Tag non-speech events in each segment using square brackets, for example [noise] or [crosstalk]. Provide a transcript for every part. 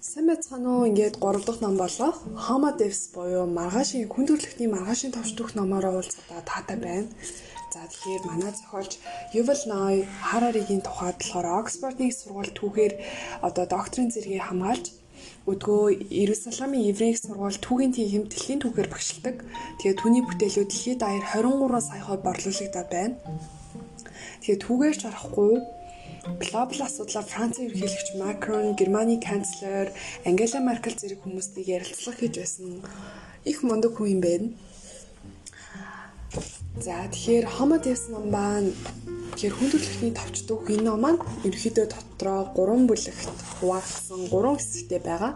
Сайн байцгаана уу? Ингээд 3 дахь ном болох Homo Deus буюу маргаашийн хүн төрөлхтний маргаашийн товч дөх номоор уулзалтаа таатай байна. За тэгэхээр манай зохиолч Yuval Noah Harari-гийн тухайд болохоор Оксфордын сургууль түүхээр одоо докторийн зэрэгийг хамгаалж өдгөө Иерусалимын еврей сургууль түүхийн тийм хэмтлийн түүхээр багшилдаг. Тэгээд түүний бүтээлүүд дэлхийд даяар 23 сая хувь борлуулагдаад байна. Тэгээд түүгээр ч арахгүй глобал асуудлаар Францын ерөнхийлөгч Макрон, Германы канцлер Ангела Меркель зэрэг хүмүүсийг ярилцлага хийж байсан их мундаг хүн юм байна. За тэгэхээр Homo Deus ном маань тэгэхээр хүн төрөлхтний товчдох энэ ном маань ерөнхийдөө дотроо 3 бүлэгт хуваагдсан 3 хэсэгтэй байгаа.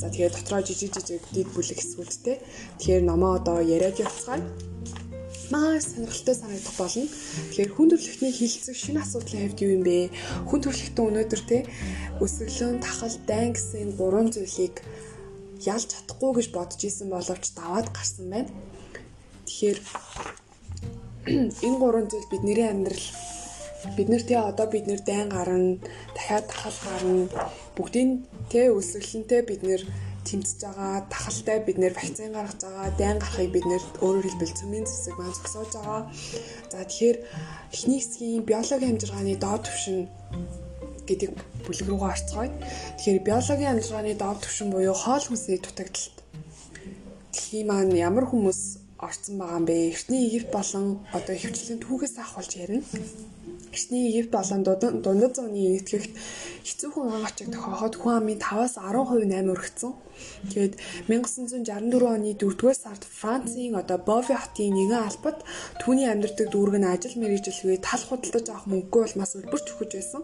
За тэгээд дотроо жижиг жижиг дид бүлэг хэсгүүдтэй. Тэгэхээр номоо одоо яриад явцгаая маш сонирхолтой санагдах болно. Тэгэхээр хүн төрөлхтний хилцэх шинэ асуудлын хэвд юу юм бэ? Хүн төрөлхтөн өнөөдөр те өсөглөн, тахал, дайн гэсэн гурван зүйлийг ялж чадахгүй гэж бодож исэн боловч даваад гарсан байна. Тэгэхээр [clears throat] энэ гурван зүйл бидний амьдрал бид нэр тий одоо бид нэр дайн гарна дахиад тахал гарна бүгдийн тий өсөглөнтэй бид нэр тэмцэж байгаа тахалтай бид нэр вакцин гаргаж байгаа дайн гарахыг бид нэр өөрөөр хэлбэл цөмийн зэсэг маань зогсоож байгаа. За тэгэхээр эхний хэсгийн биологийн хамжиргааны доод түвшин гэдэг бүлэг рүүгээ орцгоё. Тэгэхээр биологийн хамжиргааны доод түвшин буюу хоол хүнсний дутагдалт. Дэлхийн маань ямар хүмүүс орцсон байгаа юм бэ? Эртний Египт болон одоо хөвчлөлийн түүхээс авахулж ярина. Эртний Египт болон дундад зууны нэгтгэгт хэцүүхэн агачиг тохиоход хүн амын 5-аас 10% 8 өргөцсөн. Тэгээд 1964 оны 4-р сард Францын одоо Бови хотын нэгэн албад түүний амьдардаг дүүрэг нь ажил мэргэжилгүй тал худалдаж авах мөнгөгүй улмаас өлбөрч өгч байсан.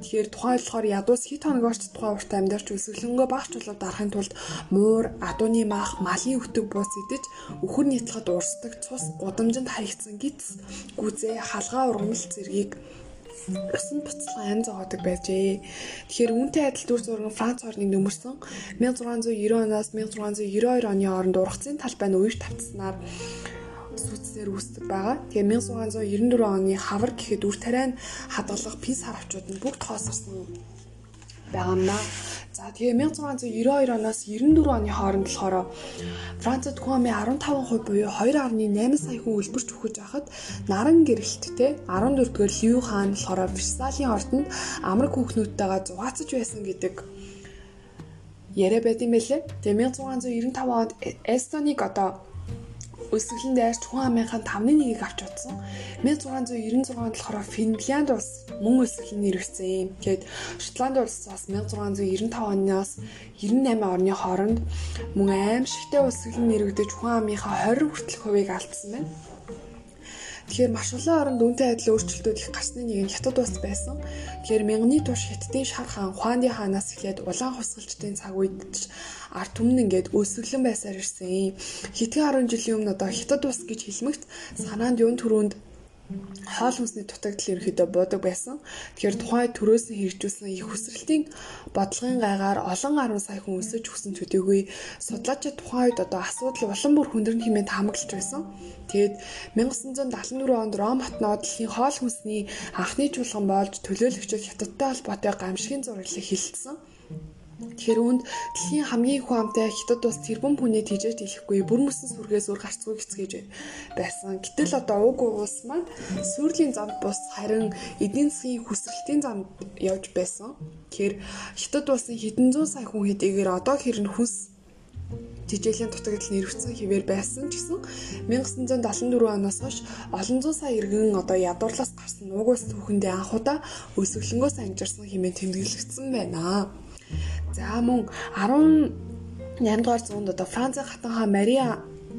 Тэгэхээр тухайн болохоор ядуус хит хоногоорч тухайн урт амьдарч өсөглөнгөө багч чулуу дарахын тулд муур, адууны мах, малын өтөг буус идэж өхөр нийтлэхэд урсдаг цус гудамжинд хаягдсан гиз гүзээ халгаа ургамал зэргийг усан буцалгаа янз зогоодог байжээ. Тэгэхээр үүнтэй адил дүр зураг Франц орныг нөмөрсөн 1690 оноос 1692 оны хооронд ургацын талбай нь үеж тавцснаар сүүцээр үүсдэг байгаа. Тэгээ 1694 оны хавар гэхэд үр тариа нь хадгалах пис харавчууд нь бүгд хоосорсон байгаа юм байна. За тэгээ 1692 оноос 94 оны хооронд болохоор Францад амын 15% буюу 2.8 сая хүн үлбэрч өгч байхад наран гэрэлттэй 14-р Лью хаан болохоор Версалийн ордонд амраг хүүхнүүдтэйгээ зугаацж байсан гэдэг яриа байт юм байлээ. Тэгээ 1695 онд Эстоныг одоо өсөглөн дайрч хүн амынхаа 5-ны 1-ийг авч утсан. 1696 онд болохоор Финлянд улс мөн өсөглөн нэрвэгцэн. Тэгээд Шотланд улс бас 1695 оноос 98 орны хооронд мөн аимшигтай өсөглөн нэрвэгдэж хүн амынхаа 20 хүртэлх хувийг алдсан байна. Тэгэхээр маш олон оронд үнтэй адил өөрчлөлтүүд их гарсны нэг нь хятад улс байсан. Тэгэхээр мянганы турш хятадын шар хаан Хуанди хаанаас эхлээд улаан хусгалчдын цаг үед ард түмэн ингээд өсөглөн байсаар ирсэн. Хэдхэн 10 жилийн өмнө одоо хятад улс гэж хэлмэгт санаанд юун төрөнд хоол хүнсний дутагдал ерөөхдөө буудаг байсан. Тэгэхээр тухайн төрөөс хэрэгжүүлсэн их хүсрэлтийн бодлогын гайгаар олон 10 сая хүн өсөж өгсөн төдийгүй судлаачид тухайн үед одоо асуудал улам бүр хүндэрн хэмээн таамаглаж байсан. Тэгээд 1974 онд Ром хотноо дэлхийн хоол хүнсний анхны чуулган болж төлөөлөгчид хятадтай холбоотой гамшигын зураглалыг хилцсэн. Тэгэхээр үүнд дэлхийн хамгийн их амтай хятад улс тэрбум хүнээ тижэж хэлэхгүй бүр мөсөн сүргээс үр гарцгүй хэцгээж байсан. Гэтэл одоо уг улс маань сүрлийн замд бус харин эдийн засгийн хүсрэлтийн замд явж байсан. Тэгэхээр хятад улсын хэдэн зуун сая хүн хэдийгээр одоо хэрн хүнс жижиглийн дутагдал нэрвцсэн хിവэр байсан ч гэсэн 1974 оноос хойш олон зуун сая иргэн одоо ядуурлаас гарсан нуугуус түүхэндээ анхудаа өсөглөнгөөс анжирсан хэмээн тэмдэглэгдсэн байна. За мөн 18 дугаар зуунд одоо Францын хатан хаан Мария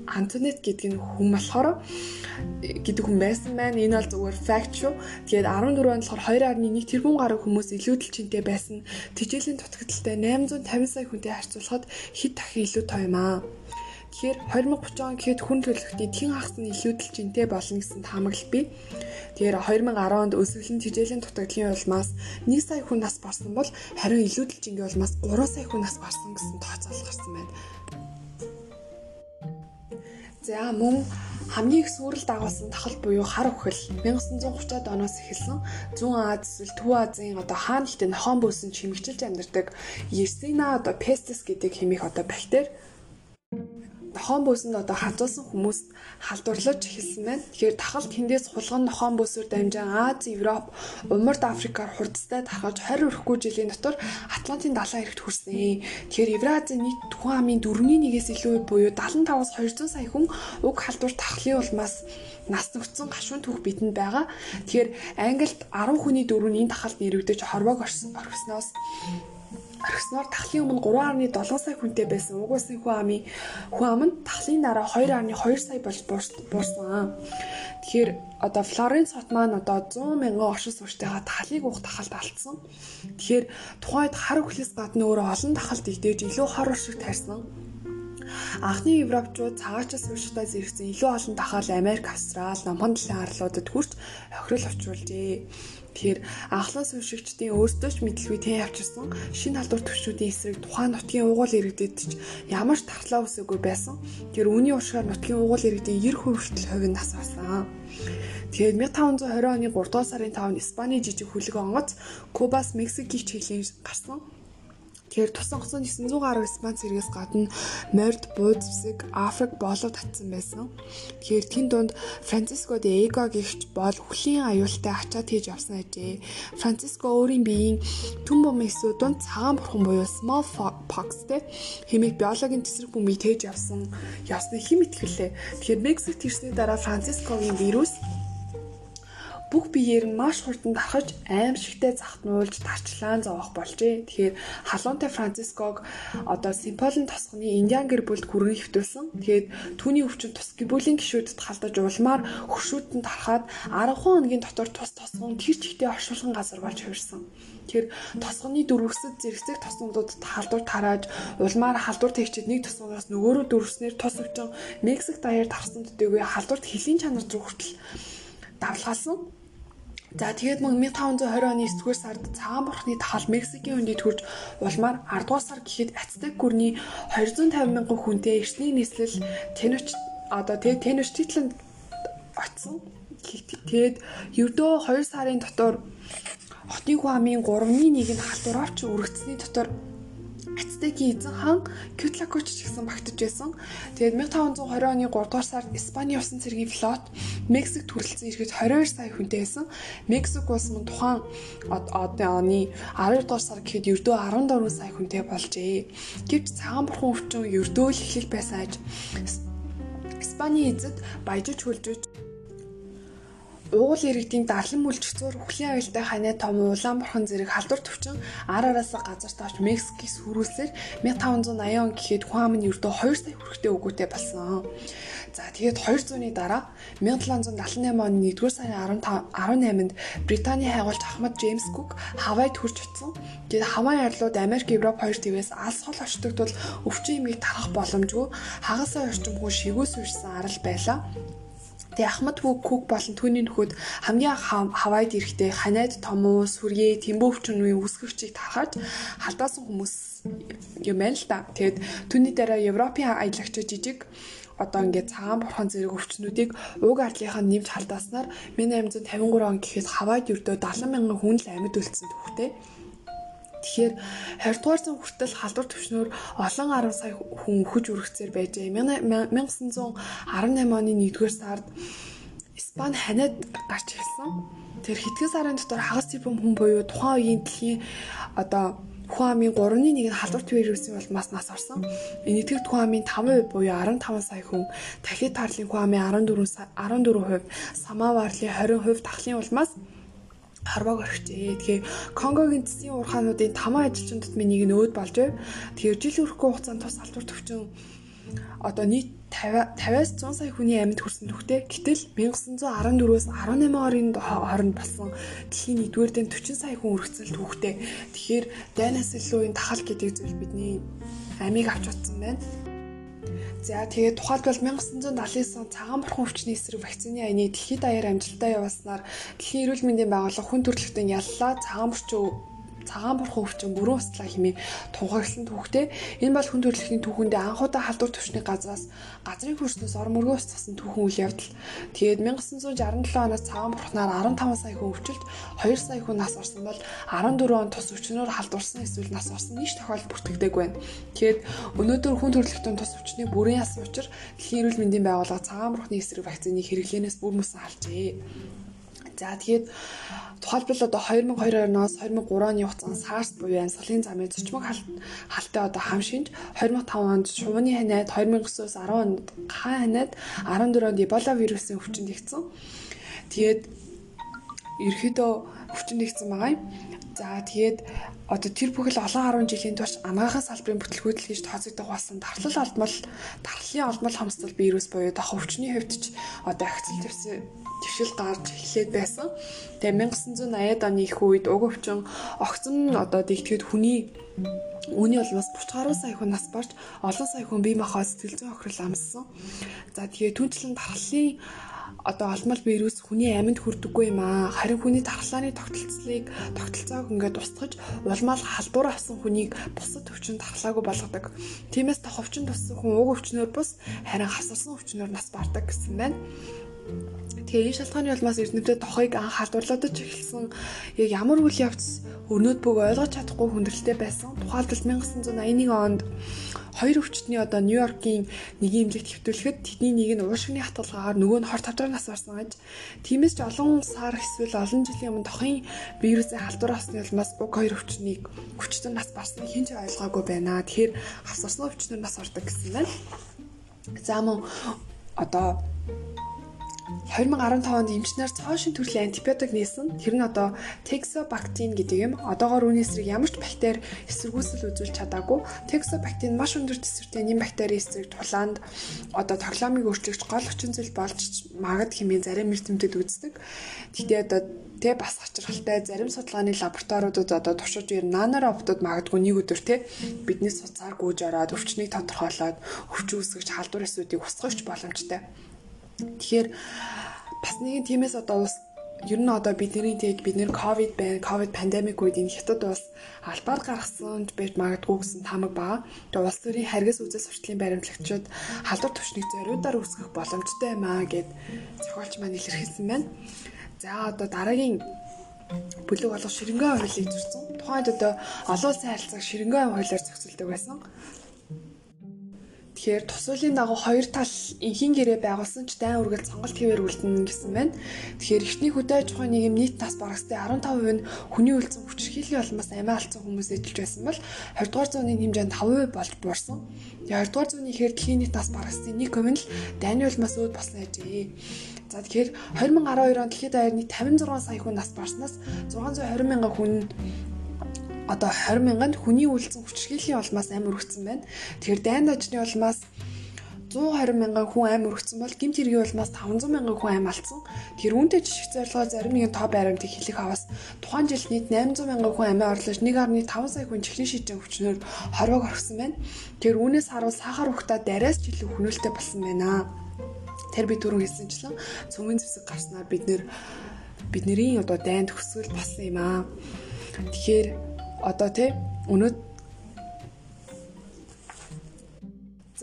Антонет гэдэг нь хүн болохоор гэдэг хүн байсан байна. Энэ бол зүгээр fact шүү. Тэгээд 14 онд болохоор 2.1 тэрбум гаруй хүмүүс илүүдэл чинтэй байсан. Тэжээлийн дутагдaltaй 850 сая хүнтэй харьцуулахад хэд дахин илүү тоо юм аа. Тэгэхээр 2030 он гэхэд хүн төлөвлөлтний тэн хагас нь илүүдэл жинтэй болно гэсэн таамаглал бий. Тэгэхээр 2010 онд өсвөлийн тэжээлийн дутагдлын улмаас 1 сая хүн нас барсан бол харин илүүдэл жингийн улмаас 3 сая хүн нас барсан гэсэн тооцоолол гарсан байна. За мөн хамгийн их сүрэл дагуулсан тахал буюу хар үхэл 1930-аад оноос эхэлсэн зүүн Аз эсвэл Төв Азийн одоо хаана ихтэй нохоон бөөсөн чимэгчилж амьдардаг Yersinia одоо pestis гэдэг хэмээх одоо бактери нохоон бөөсөнд одоо хазуулсан хүмүүст халдварлаж эхэлсэн байна. Тэгэхээр тахал тэндээс хулган нохоон бөөсөөр дамжин Аз, Европ, Умард Африкаар хурдтай тархаж 20 өрхгүй жилийн дотор Атлантын далайн эрэгт хүрсэн. Тэгэхээр Евразийн нийт түхэн амын 4.1-ээс илүү буюу 75-аас 200 сая хүн уг халдвар тахлын улмаас нас нөхцөн гашуун түүх бидэнд байгаа. Тэгэхээр Англид 10 хүний дөрөв энэ тахалд нэрвэгдэж хорвоог орхисноос орхисноор тахлын өмнө 3.7 сая хүнтэй байсан угуусын хүн амын хүн ам нь тахлын дараа 2.2 сая болж буурсан. Тэгэхээр одоо Флоренц хот маань одоо 100 мянган оршин суугчтайгаа тахлыг уух тахалд алдсан. Тэгэхээр тухайд хар өхлөөс гадна өөрөө олон тахалд идэж илүү хор уршиг тарьсан. Анхны Европчууд цагаачаас сууштай зэрэгцэн илүү олон тахал Америк, Австрал, Номхон далайн арлуудад хүрч охирол авчруулжээ. Тэгэхээр анхлаас уншигчдын өөрсдөө ч мэдлгүй тэн авчирсан шинэ халдвар төвчүүдийн эсрэг тухайн нутгийн угуул иргэдэд ч ямар ч тархлаа үсээгүй байсан. Тэр үүний уршгаар нутгийн угуул иргэдийн 90% хүртэл хувь нь нас авсан. Тэгээд 1520 оны 3 дугаар сарын 5-нд Испани жижиг хүлэг онгоц Кубас Мексикийг чиглэн гарсан. Тэгэхээр тус онгоцон 900 гаруй Испани цэргээс гадна Морд, Бууд зэвсэг, Африк болоо татсан байсан. Тэгэхээр тэн дунд Франциско де Эго гихч бол хүлийн аюултай ачаад хийж явсан ажээ. Франциско өөрийн биеийн түн бом эсвэл дунд цагаан бурхан буюу smallpox те хэмээх биологийн тесрэг бөмбөгийг тээж явсан. Явсны хэм итгэлээ. Тэгэхээр Мексикт ирсний дараа Францискогийн вирус бүх биеэр нь маш хурдан тархаж аимшигтай захтнуулж тарчлаан зовох болжээ. Тэгэхээр халуунтай Франциског одоо Симполын тосгоны Индиан гэр бүлд хүргэн хөвтүүлсэн. Тэгээд түүний өвчин тус гэр бүлийн гишүүдэд халдаж улмаар хөшүүтэн тархаад 10 хоногийн дотор тус тосгон тэр чигтээ оршуулган газар болж хувирсан. Тэгэхээр тосгоны дөрвөсөд зэрэгцэх тоснуудад халдвар тарааж улмаар халдвар тэгчихэд нэг тоснуудаас нөгөөрөө дөрвснээр тус өвчин Мексик даяар тарсан төдийгүй халдварт хэлийн чанар руу хүртэл давлгаалсан. За тэгээд мөн 1520 оны 9-р сард цагаан бурхны тахал Мексикийн үндэд хүрч улмаар 10 дугаар сар гэхэд Ацтек гүрний 250 мянган хүнтэй эртний нийслэл Тenoch одоо тэгээд Tenochtitlan очсон. Тэгээд ердөө 2 сарын дотор хотын хүн амын 3-1 нь халдвар авч өргөцсөний дотор Ацтекийн эзэн хаан Кютлакоч ч гэсэн багтаж байсан. Тэгээд 1520 оны 3 дугаар сард Испани усан цэргийн флот Мексик төрөлцсөн ирэхэд 22 сая хүнтэй байсан. Мексик улс мөн тухайн оны 12 дугаар сар гэхэд ердөө 14 сая хүнтэй болжээ. Гэвч цагаан бурхан өвчин ердөө л эхлэл байсан аж Испани эзэд баяжиж хөлжөж Уугуул иргэдийн дарлан мүлжгцөөр үхлийн аюултай ханаа том улаан бурхан зэрэг халдвар төвчин ар араасаа газар тооч Мексикийг сүрүүлсээр 1580 он гэхэд хүн ам нь ердөө 2 сая хүрэхтэй өгөөтэй болсон. За тэгээд 200-ны дараа 1778 оны 1-р сарын 15 18-нд Британий хайгуулч Ахмад Джеймс Кук Хавайд хүрч очсон. Тэгээд Хавай арлууд Америк, Европ хоёр твээс алс хол очдог тул өвчин эмгийг тарах боломжгүй хагасаа орчим хүн шигөөс үйрсэн арал байлаа. Тэгээ Ахмад Күк болон түүний нөхөд хамгийн хавайд ирэхдээ ханайд томуу, сүргээ, тэмбөвчнүүийн үсгэгчийг тархаж халдаасан хүмүүс юм байна л да. Тэгээд түүний дараа Европын аялагчид жижиг одоо ингээд цагаан бурхан зэрэг өвчнүүдийг уг ардлынхаа нэмж халдааснаар 1853 он гэхэд хавайд өрдөө 70 мянган хүн л амьд үлдсэн түүхтэй. Тэгэхээр 20 дугаар зуун хүртэл халдвар төвшнөр олон 10 сая хүн өхөж үргэцээр байжээ. 1918 оны 1-р сард Испани ханиад гарч ирсэн. Тэр хэдхэн сарын дотор хагас тэрбум хүн буюу тухайн үеийн дэлхийн одоо хүн амын 3-ны 1 нь халдварт вирусын улмаас нас орсон. Энэтхэг хүн амын 5% буюу 15 сая хүн, дахид тарлын хүн амын 14 14%, самаа варлын 20% тахлын улмаас харваг орхижээ. Тэгэхээр Конгогийн засгийн уурхаануудын 5 ажилчин дотмын нэг нь өөд болж байв. Тэгэхээр жил өрхгүй хугацаанд тус салбар төвчин одоо нийт 50 50-аас 100 сая хүний амьд хүрсэн түүхтэй. Гэтэл 1914-өөс 18 орны хооронд болсон дэлхийн 1-р дэнд 40 сая хүн өргөцөл түүхтэй. Тэгэхээр дайнаас илүү энэ тахал гэдэг зүйл бидний амийг авч утсан байна. За тэгээд тухайлбал 1979 он цагаан бурхан өвчний эсрэг вакцины аяны дэлхийд даяар амжилттай явуулснаар дэлхийн эрүүл мэндийн байгууллага хүн төрөлхтөн яллаа. Цагаан бурчин цагаан бурхан өвчин бүрэн устлаа хэмээн тунхагласан түүхтэй. Энэ бол хүн төрөлхтний түүхэндээ анхудаа халдвар төвчний газраас газрын хөрснөөс ор мөргөө устгасан түүхэн үйл явдал. Тэгээд 1967 оноос цагаан бурхнаар 15 сая хүн өвчлөлт 2 сая хүн нас орсон бол 14 он тус өвчнөөр халдварсан эсвэл нас орсон нийт тохиолдол бүртгэдэг байна. Тэгээд өнөөдөр хүн төрөлхтөн тус өвчний бүрэн ясны учир дэлхийн эрүүл мэндийн байгууллага цагаан бурхны эсрэг вакциныг хэрэглэнээс бүр мөсөн алжээ. За тэгээд тухайлбал одоо 2022-оос 2003 оны хугацаанд SARS буюу амьсгалын замын цочмог халтай одоо хам шинж 2005 онд шувууны ханаад 2009-оос 10 онд хан ханаад 14 онд Эбола вирусын өвчин нэгдсэн. Тэгээд ерөөдөө өвчин нэгдсэн байгаа юм. За тэгээд одоо тэр бүхэл олон 10 жилийн турш анагаахын салбарын бүтлгүүтэл хийж тооцогдох болсон дархлал олдмол дархлын олдмол хамсдал вирус буюу дах өвчний хувьд ч одоо твсэн твшил гарч эхлээд байсан. Тэгээ 1980-ад оны их үед уг өвчин огцон одоо дэгтгэд хүний Үүний бол бас 30 гаруй сая хүн нас барж олон сая хүн бие махбод сэтгэл зүйн охирол амссан. За тэгээ түнчлэн дархлын одоо олмол вирус хүний амьд хүрдэггүй юм аа. Харин хүний тархлааны тогтолцлыг тогтолцоог ингээд устгаж улмаал халдвар авсан хүнийг бусад өвчин тархлаагүй болгодог. Тиймээс тох өвчин туссан хүн уг өвчнөр бус харин хасарсан өвчнөр нас бардаг гэсэн байна. Тэгээ энэ шалтгааны улмаас эрдэмтэд тохыг анх халдварлагдаж эхэлсэн яг ямар үйл явц өрнөд бүг ойлгож чадахгүй хүндрэлтэй байсан. Тухайлбал 1981 онд хоёр өвчтний одоо Нью-Йоркийн нэг имлэгт хэвтүүлэхэд тэдний нэг нь уушгины хатгалгаар нөгөө нь хор тавдраа нас барсан гэж. Тиймээс ч олон сар эсвэл олон жилийн өмнө тохын вирусын халдвар авсны улмаас уг хоёр өвчнийг хүчтэн нас барсныг хэн ч ойлгоогүй байна. Тэгэхээр хавсарсан өвчнөр нас ордог гэсэн байна. За мөн одоо 2015 онд эмчнэр цоо шин төрлийн антибиотик нээсэн. Тэр нь одоо Texobactin гэдэг юм. Одоогоор үүний эсрэг ямар ч бактери эсэргүүцэл үзүүлж чадаагүй. Texobactin маш өндөр тэсвэртэй нэм бактери эсрэг тулаанд одоо тоглоомыг өөрчлөгч гол хүчин зүйл болж магад хэмээн зарим эрдэмтэд үздэг. Гэхдээ одоо тэ бас хачирхалтай зарим судалгааны лабораториудад одоо туршиж ер наноробтод магадгүй нэг өдөр те бидний суцаар гүйж ороод өвчнийг тодорхойлоод өвчин үүсгэж халдвар эсүүдийг устгахч боломжтой. Тэгэхээр бас нэгэн тиймээс одоо бас ер нь одоо бидний тэг бид нэр ковид байна ковид пандемик үед энэ хятад бас албаар гаргасан байж магадгүй гэсэн тамаг байгаа. Тэгээ улс төрийн харгас үзэл сурчлын баримтлагчид халдвар төвчнийг зориудаар үүсгэх боломжтой юм аа гэд зохиолч маань илэрхийлсэн байна. За одоо дараагийн бүлэг болох ширэнгийн хуулийг зурсан. Тухайд одоо олон улсын харилцааг ширэнгийн хуулиар зохицуулдаг байсан. Тэгэхээр тус үлийн дагуу хоёр тал инхийн гэрээ байгуулсан ч дайн үргэлж сонголт хэвээр үлдэнэ гэсэн байна. Тэгэхээр эхний хөдөө аж ахуйн нийгэм нийт нас барагстай 15% нь хүний үлдсэн хүчирхийллийн улмаас амиа алдсан хүмүүс эжилж байсан бол 20 дугаар зууны хэмжээнд 5% болж буурсан. Тэгээ 20 дугаар зууны ихээр дэлхийн нийт нас барагстай 1% нь дайны улмаас өөд болсон ажээ. За тэгэхээр 2012 онд дэлхийд даяар нийт 56 сая хүн нас барснаас 620 мянган хүн одоо 20 мянганд хүний үйлцэн хүчирхийллийн улмаас амь өргөцсөн байна. Тэгэхээр дайнд ажны улмаас 120 мянган хүн амь өргөцсөн бол гимт хэргийн улмаас 500 мянган хүн амь алдсан. Тэр үүнтэй жишг зорилгоо зарим нэгэн тоо баримтыг хэлэх аваас тухайн жил нийт 800 мянган хүн амиа орлож 1.5 сая хүн чихрийн шийдэн өвчнөөр хорвоог орхисон байна. Тэр үүнээс харуул сахар ухтаа дараас ч илүү хөнөөлтэй болсон байна. Тэр би түрүү хэлсэнчлэн цөмийн зэвсэг гарснаар бид нэр бидний одоо дайнд хөсгөл болсон юм аа. Тэгэхээр одоо тий өнөө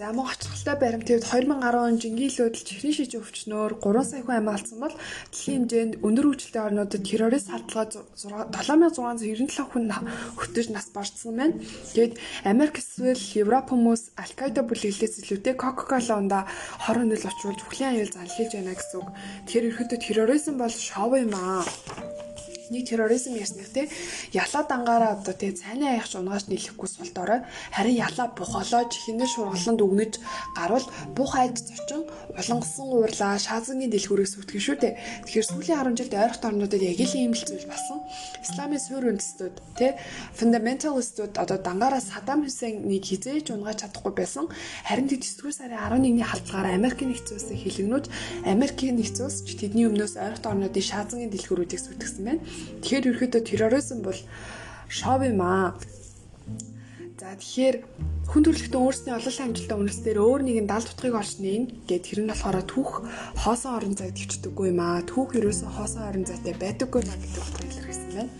За мөн хачирхалтай баримтууд 2010 он жингийн лөөдөл чихрийн шиж өвчнөөр 3 сая хүн амиа алдсан бол дэлхийн хэмжээнд өндөр хүчтэй орнуудад террорист халдлага 7697 хүн хөтөж нас барцсан байна. Тэгэд Америк эсвэл Европ хүмүүс Аль-Каида бүлэглээс илүүтэй Coca-Cola ундаа хор хөнөөл очруулж бүхлийн аюул занлилж байна гэсэн үг. Тэгэхээр ерөөдөө терроризм бол шоу юм аа нэг терроризм ярьснах те. Ялаа дангаараа одоо те цайны аяхч унгаач нийлэхгүй сул дорой харин ялаа бухолоож хинэр шургаланд өгнөж гарвал бух айд зочин улангасан уурлаа шаазангийн дэлгүүрээс үтгэн шүү дээ тэгэхээр сүүлийн 10 жилд ойролт орнуудад яг л ийм л зүйл болсон. Исламын суурь үндэстнүүд те фундаменталистууд одоо дангаараа Садам Хусейнийг хизээж унгааж чадахгүй байсан. Харин тэд 9 сарын 11-ний халдлагаар Америкийн нэгдсэн улсын хэлэгнүүд Америкийн нэгдсэн улс тэдний өмнөөс ойролт орнуудын шаазангийн дэлгүүрүүдийг сүтгэсэн байна Тэгэхээр ерөөдөө терроризм бол шов юм аа. За тэгэхээр хүн төрөлхтөн өөрсдийн олонлын амжилттай үнэлсээр өөр нэгэн далд утгыг олж нээн гэд тэр нь болохоор түүх хоосон орон зайд төвчдөггүй юм аа. Түүх ерөөсөө хоосон орон зайтай байдаггүй гэдэг утгаар илэрхийлсэн байна.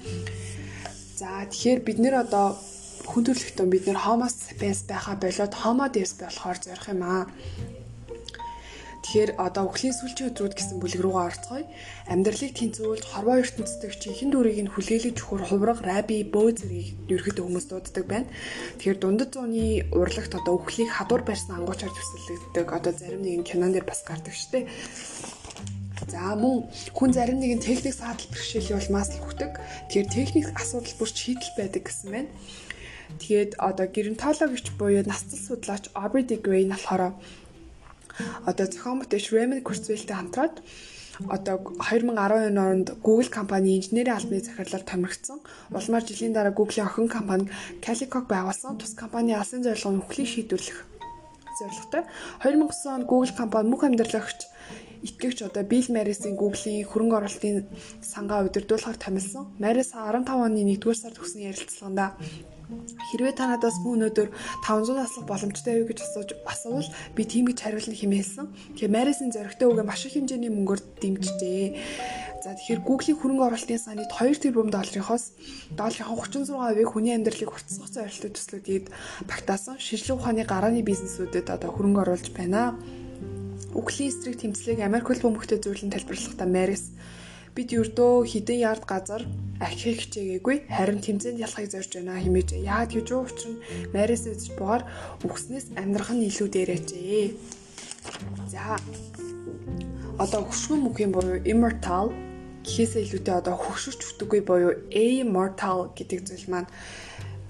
За тэгэхээр бид нэр одоо хүн төрөлхтөн бид нэр homo sapiens байхаа болоод homo deus болохоор зорих юм аа. Тэгэхээр одоо өхлийн сүүлчийн өдрүүд гэсэн бүлэг рүүгээ орцгоё. Амьдралыг тэнцвүүлж хорвоо ертөнцийн чихэн дүрийг нь хүлээлгэж өгөхөр хувраг, раби, бөө зэргийг ерөөхдөө хүмүүс дууддаг байна. Тэгэхээр дундад зууны урлагт одоо өхлийг хадуур барьсан ангуучаар төсөлдөгдөг. Одоо зарим нэгэн кинон дээр бас гардаг шүү дээ. За мөн хүн зарим нэгэн техник саатал бэрхшээлийн улмаас л хөгдөг. Тэгэхээр техник асуудал бүр шийдэл байдаг гэсэн байна. Тэгээд одоо геронтологч буюу насцал судлаач Aubrey de Grey болохоор одоо зохион бүтээч Raymond Kurzweil-тэй хамтраад одоо 2012 онд Google компани инженерийн албаны захирлаар томирогдсон. Улмаар жилийн дараа Google-ийн охин компани Calico байгуулсан. Тус компани алсын зорилго нь өхлийг шийдвэрлэх зорилготой. 2009 онд Google компани мөнх амьдралагч итгэвч одоо Bill Maris-ийн Google-ийн хөрөнгө оруулалтын сангаа удирдуулахаар томилсон. Maris 15 оны 1-р сард өгсөн ярилцлаганда Хэрвээ та надаас өнөөдөр 500 наслах боломжтой юу гэж асууж асуувал би тийм гэж хариулна хэмээсэн. Тэгэхээр Марисын зоригтой үгээ маш их хэмжээний мөнгөөр дэмжжээ. За тэгэхээр Google-ийн хөрөнгө оруулалтын саний 2 тэрбум долларынхоос долларын 36%-ыг хүний амьдралыг хурцсах зорилттой төслөдөд багтаасан шинжлэх ухааны гарааны бизнесүүдэд одоо хөрөнгө оруулж байна. Үхлийн эсрэг тэмцлийг Америк хөл бөмбөгтэй зүйлэн тайлбарлахдаа Марис бид ердөө хідэн ярд газар ахихыг хичээгээгүй харин тэмцээнд ялахыг зорж байна хэмээж яад гэж юу учир нь Марис үзэж боор үхснээс амьдрах нь илүү дээрээжээ. За одоо хөшгөн мөхийн буюу immortal гэхээсээ илүүтэй одоо хөгшөрч өгдөггүй буюу immortal гэдэг зүйл маань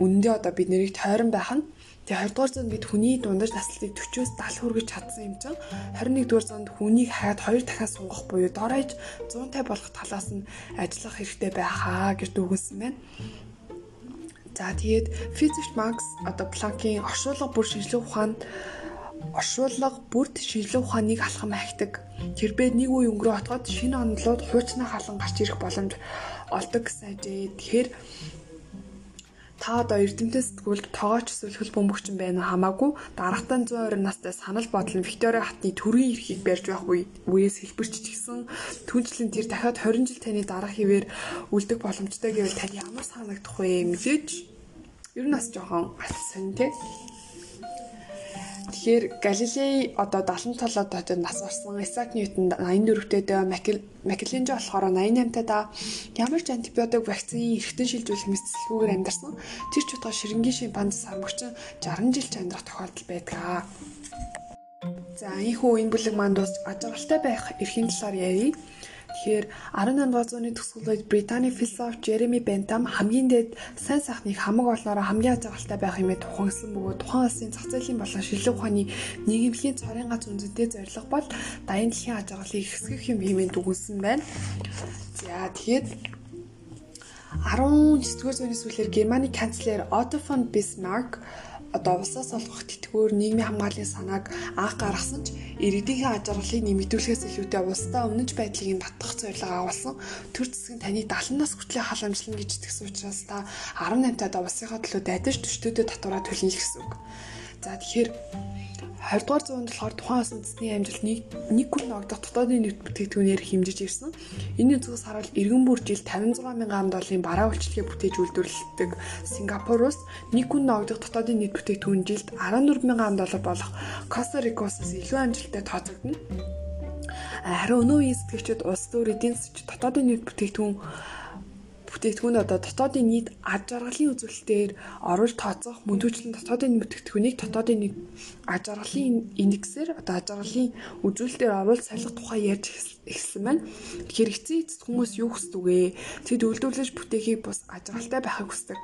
үндэ одоо бид нэрийг тойрон байх нь Тэгээ 20 дугаар зуунд бид хүний дундаж наслтыг 40-оос 70 хүргэж чадсан юм чинь 21 дугаар зуунд хүнийг хаад хоёр дахиад сунгах буюу доройж 150 болох талаас нь ажиллах хэрэгтэй байхаа гэж дүгнсэн байна. За тэгээд физикч Макс одоо Планкийн оршуулга бүр шинжилгээ ухаанд оршуулга бүрд шинжилгээ ухааныг алхам ахидаг. Тэрбээ нэг үе өнгөрөө отгоод шинэ онолууд хуучнаа халан гарч ирэх боломж олдог гэсэн ажээ. Тэгэхээр та одоо эрдэмтэн сэтгүүлд тоогооч эсвэл хөл бөмбөгчин байна хамаагүй. Дарагтаа 120 настай санал бодол нь Виктория хатны төрийн эрхийг барьж байх үеэс хэлбэрч гисэн түнчлэн тэр дахиад 20 жил таны дараах хിവэр үлдэх боломжтой гэвэл тань ямар санагдах вэ мэдээж ер нь бас жоохон сонь тий Тэгэхээр Галилей одоо 70 толоод одоо нас барсан. Исаак Ньютон 84-тэй дөө Макелленжо болохоор 88-тай да ямар ч антибиотик вакцины эргэтэн шилжүүлэх мэтлэлгүйгээр амьдарсан. Тэр ч утгаа ширэнгийн шимпанз сармөгчин 60 жил амьдрах тохиолдол байдаг. За ийхүү энэ бүлэг манд бас ажиглалтай байх эрхийн талаар ярив. Тэгэхээр 18 дугаар зууны төгсгөл үед Британий философ Jeremy Bentham хамгийн дээд сайн сайхныг хамаг олноороо хамгийн ажиглалтай байх юмээ тухансан бөгөөд тухайн улсын зах зээлийн болон шилжих ухааны нийгэмлэгийн цорын гац үндэстэй зорилго бол дайны дэлхийн ажиглалыг хэсгэх юм хэмээн дүгнсэн байна. За тэгээд 19-р зууны сүүлээр Германы канцлер Otto von Bismarck одоо улсаас олгох тэтгэвөр нийгмийн хамгааллын санааг анх гаргасан ч иргэдийн ажиглалыг нэмэгдүүлэхээс илүүтэй улсдаа өмнөж байдлыг нь татах зорилго агуулсан. Төр нь таны 70 нас хүртэл халамжлана гэж итгэсэн учраас та 18 таад улсынхаа төлөө дайдаж төштөдөд татвараа төлнө гэсэн үг. За тэгэхээр 20 дугаар зуунд болохоор тухайн улс үндэсний амжилт нэг нэг хүн ногдох дотоодын нийт бүтээгдэхүүнээр хэмжиж ирсэн. Энэ зүгээс хараад эргэн бүр жил 56 мянган долларын бараа үйлчлэгээ бүтээж үйлдвэрлэдэг Сингапуроос нэг хүн ногдох дотоодын нийт бүтээгдэхүүн жилд 14 мянган доллар болох Коста Рикоосоос илүү амжилттай тооцогдно. Харин өнөө үеийн сэтгэгчид улс төр эдийн засгийн дотоодын нийт бүтээгдэхүүн бүтээгдэхүүн одоо дотоодын нийт аж аргалын үзүүлэлтээр оруулж тооцох мөн түүчлэн дотоодын бүтээгдэхүүнийг дотоодын нийт аж аргалын индексээр одоо аж аргалын үзүүлэлтээр оруулж салгах тухай ярьж эхэлсэн байна. Тэгэхээр эцсийн эцэст хүмүүс юу хүсдэг вэ? Тэд үйлдвэрлэж бүтээхийг бус аж аргалтай байхыг хүсдэг.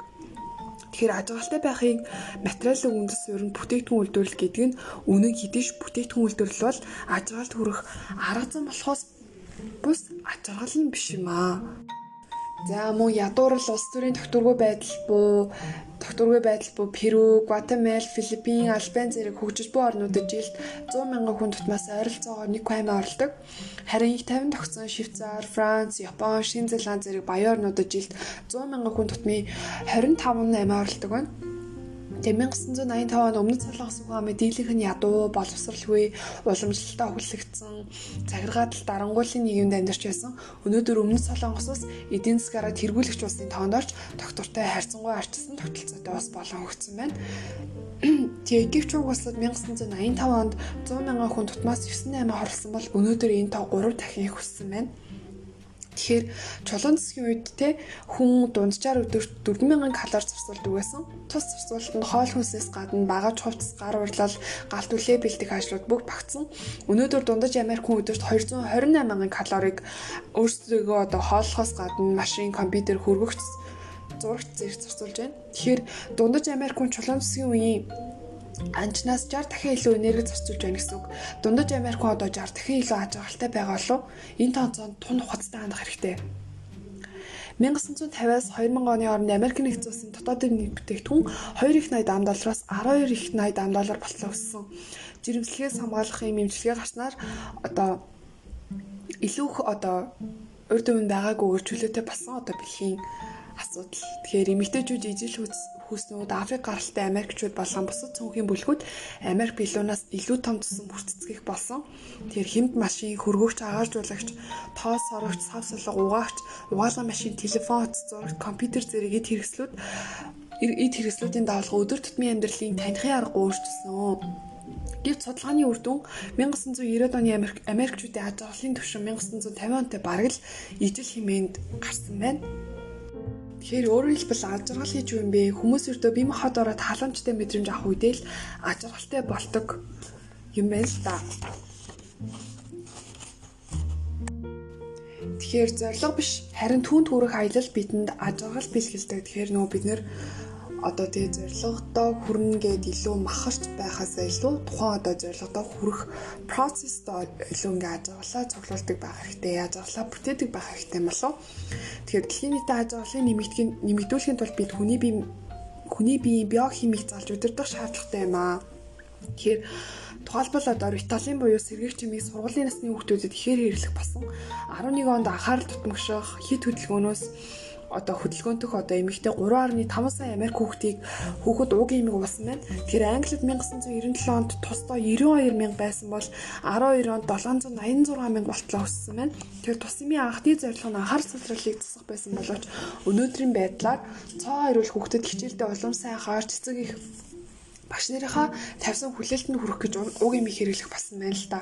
Тэгэхээр аж аргалтай байхыг материалын үндэс суурь нь бүтээгдэхүүн үйлдвэрлэл гэдэг нь үнэн хэдийш бүтээгдэхүүн үйлдвэрлэл бол аж аргалт хүрэх арга зам болохоос бус аж аргал нь биш юм аа. За мөн ядуурл улс төрийн тогтворгүй байдал буу тогтворгүй байдал буу Перу, Гватемал, Филиппин, Албан зэрэг хөгжиж буй орнуудад жилд 100 мянган хүн тутмаас ойролцоогоор нэг хаймаа оролдог. Харин их тавин тогтсон Швейцар, Франц, Япон, Шинэ Зеланд зэрэг баян орнуудад жилд 100 мянган хүн тутмын 25 аймаа оролдог байна. Тэгээ 1985 онд өмнөд Солонгос ухаан мэдээллийнх нь ядуу, боловсралгүй, уламжлалтаа хүлэгдсэн, захиргаатал дарангуулын нийгэмд амьдарч байсан. Өнөөдөр өмнөд Солонгосоос эдийн засгаараа тэргүүлэгч улсын тоонд орж доктортой хайрцангуй арчсан тогтолцоотой бас болон өгсөн байна. Тэгээ гэвч угаслаад 1985 онд 100 мянган хүн тутмаас 98 хорлсон бол өнөөдөр энэ тоо 3 дахин их өссөн байна. Тэгэхээр чулуун засгийн үед те хүн дунджаар өдөрт 4000 калори зарцуулдаг байсан. Тус зарцуулалтанд хоол хүнсээс гадна багаж хувцас, гар урлал, галт үлээ бэлдэх ажлууд бүх багтсан. Өнөөдөр дундаж Америк хүн өдөрт 228 калорийг өөрсдөө одоо хооллохоос гадна машин, компьютер, хөрвөгч зурагт зэрэг зарцуулж байна. Тэгэхээр дундаж Америк хүн чулуун засгийн үеийн анчнаас 60 дахин илүү энерги зарцуулж байна гэсэн үг. Дундаж Америк одоо 60 дахин илүү аж аргалтай байгаа болов энэ тооцоонд тун ухацтай хандах хэрэгтэй. 1950-аас 2000 оны хооронд Америк нэгдсэн улсын дотоодын нийт бүтээгдэхүүн 2 их 80 ам доллараас 12 их 80 ам доллар болтлоо өссөн. Жирэмслэгээс хамгаалахын эмчилгээ гарснаар одоо илүү их одоо урд өмнө байгаагүй өөрчлөлтөй болсон одоо бэлхийн асуудал. Тэгэхээр эмэгтэйчүүд ижил хүүснүүд Африк гаралтай Америкчууд болон бусад цөөнхийн бүлгүүд Америк билуунаас илүү том тусан бүрцэцгийх болсон. Тэгэхээр хэмт машин, хөргөгч, агааржуулагч, тоос сорогч, сав сулга угаагч, угаалгын машин, телефон, зурагт, компьютер зэрэг эд хэрэгслүүд эд хэрэгслүүдийн даалгавар өдөр тутмын амьдралын танихын арга өөрчилсөн. Гэвч судалгааны үр дүн 1990-ад оны Америк Америкчүүдийн аж аргалын түвшин 1950 онтой бараг л ижил хэмээнд гарсан байна. Тэгэхээр өөрөөр хэлбэл аж аргал гэж юу юм бэ? Хүмүүс өртөө бие махбод ороод халамжтай мэдрэмж авах үедээ л аж аргалтай болдог юм байна л да. Тэгэхээр зориг биш харин түн төрөх аялал бидэнд аж аргал бэлгэлдэг. Тэгэхээр нөгөө бид нэр одоо тэгээ зорилгодоо хүрнэ гэд илүү махарч байхаас илүү тухайн одоо зорилгодоо хүрэх процесстоо илүү ингээ ажиглалаа цуглуулдаг байх хэрэгтэй. Ажиглалаа бүтээдэг байх хэрэгтэй юм болов. Тэгэхээр дэлхийн нийтэд ажиглалын нэмэгдгийн нэмэгдүүлэхийн тулд бид хүний бие хүний биеийн биохимик залж удирдах шаардлагатай юм аа. Тэгэхээр Тухайлбал одоо Италийн буюу сэргийгч чимийг сургуулийн насны хүүхдүүдэд ихээр хэрэглэх басан 11 онд анхаарал татмагших хит хөдөлгөөнөөс одоо хөдөлгөөнтөх одоо эмэгтэй 3.5 сая Америк хүүхдийг хүүхэд уугийн эмийг уусан байна. Тэгэхээр Англид 1997 онд тусдаа 92 мянга байсан бол 12 онд 786 мянга болтлоо өссөн байна. Тэгэхээр тус эмийн анхны зорилго нь анхаарал цэцэрлэгийг засах байсан боловч өнөөдрийн байдлаар цоо хариулах хүүхдэд хичээлдээ улам сайхаар цэцэг их багш нарынхаа тавьсан хүлээлтэнд хүрэх гэж уг юм их хэрэглэх басан байна л да.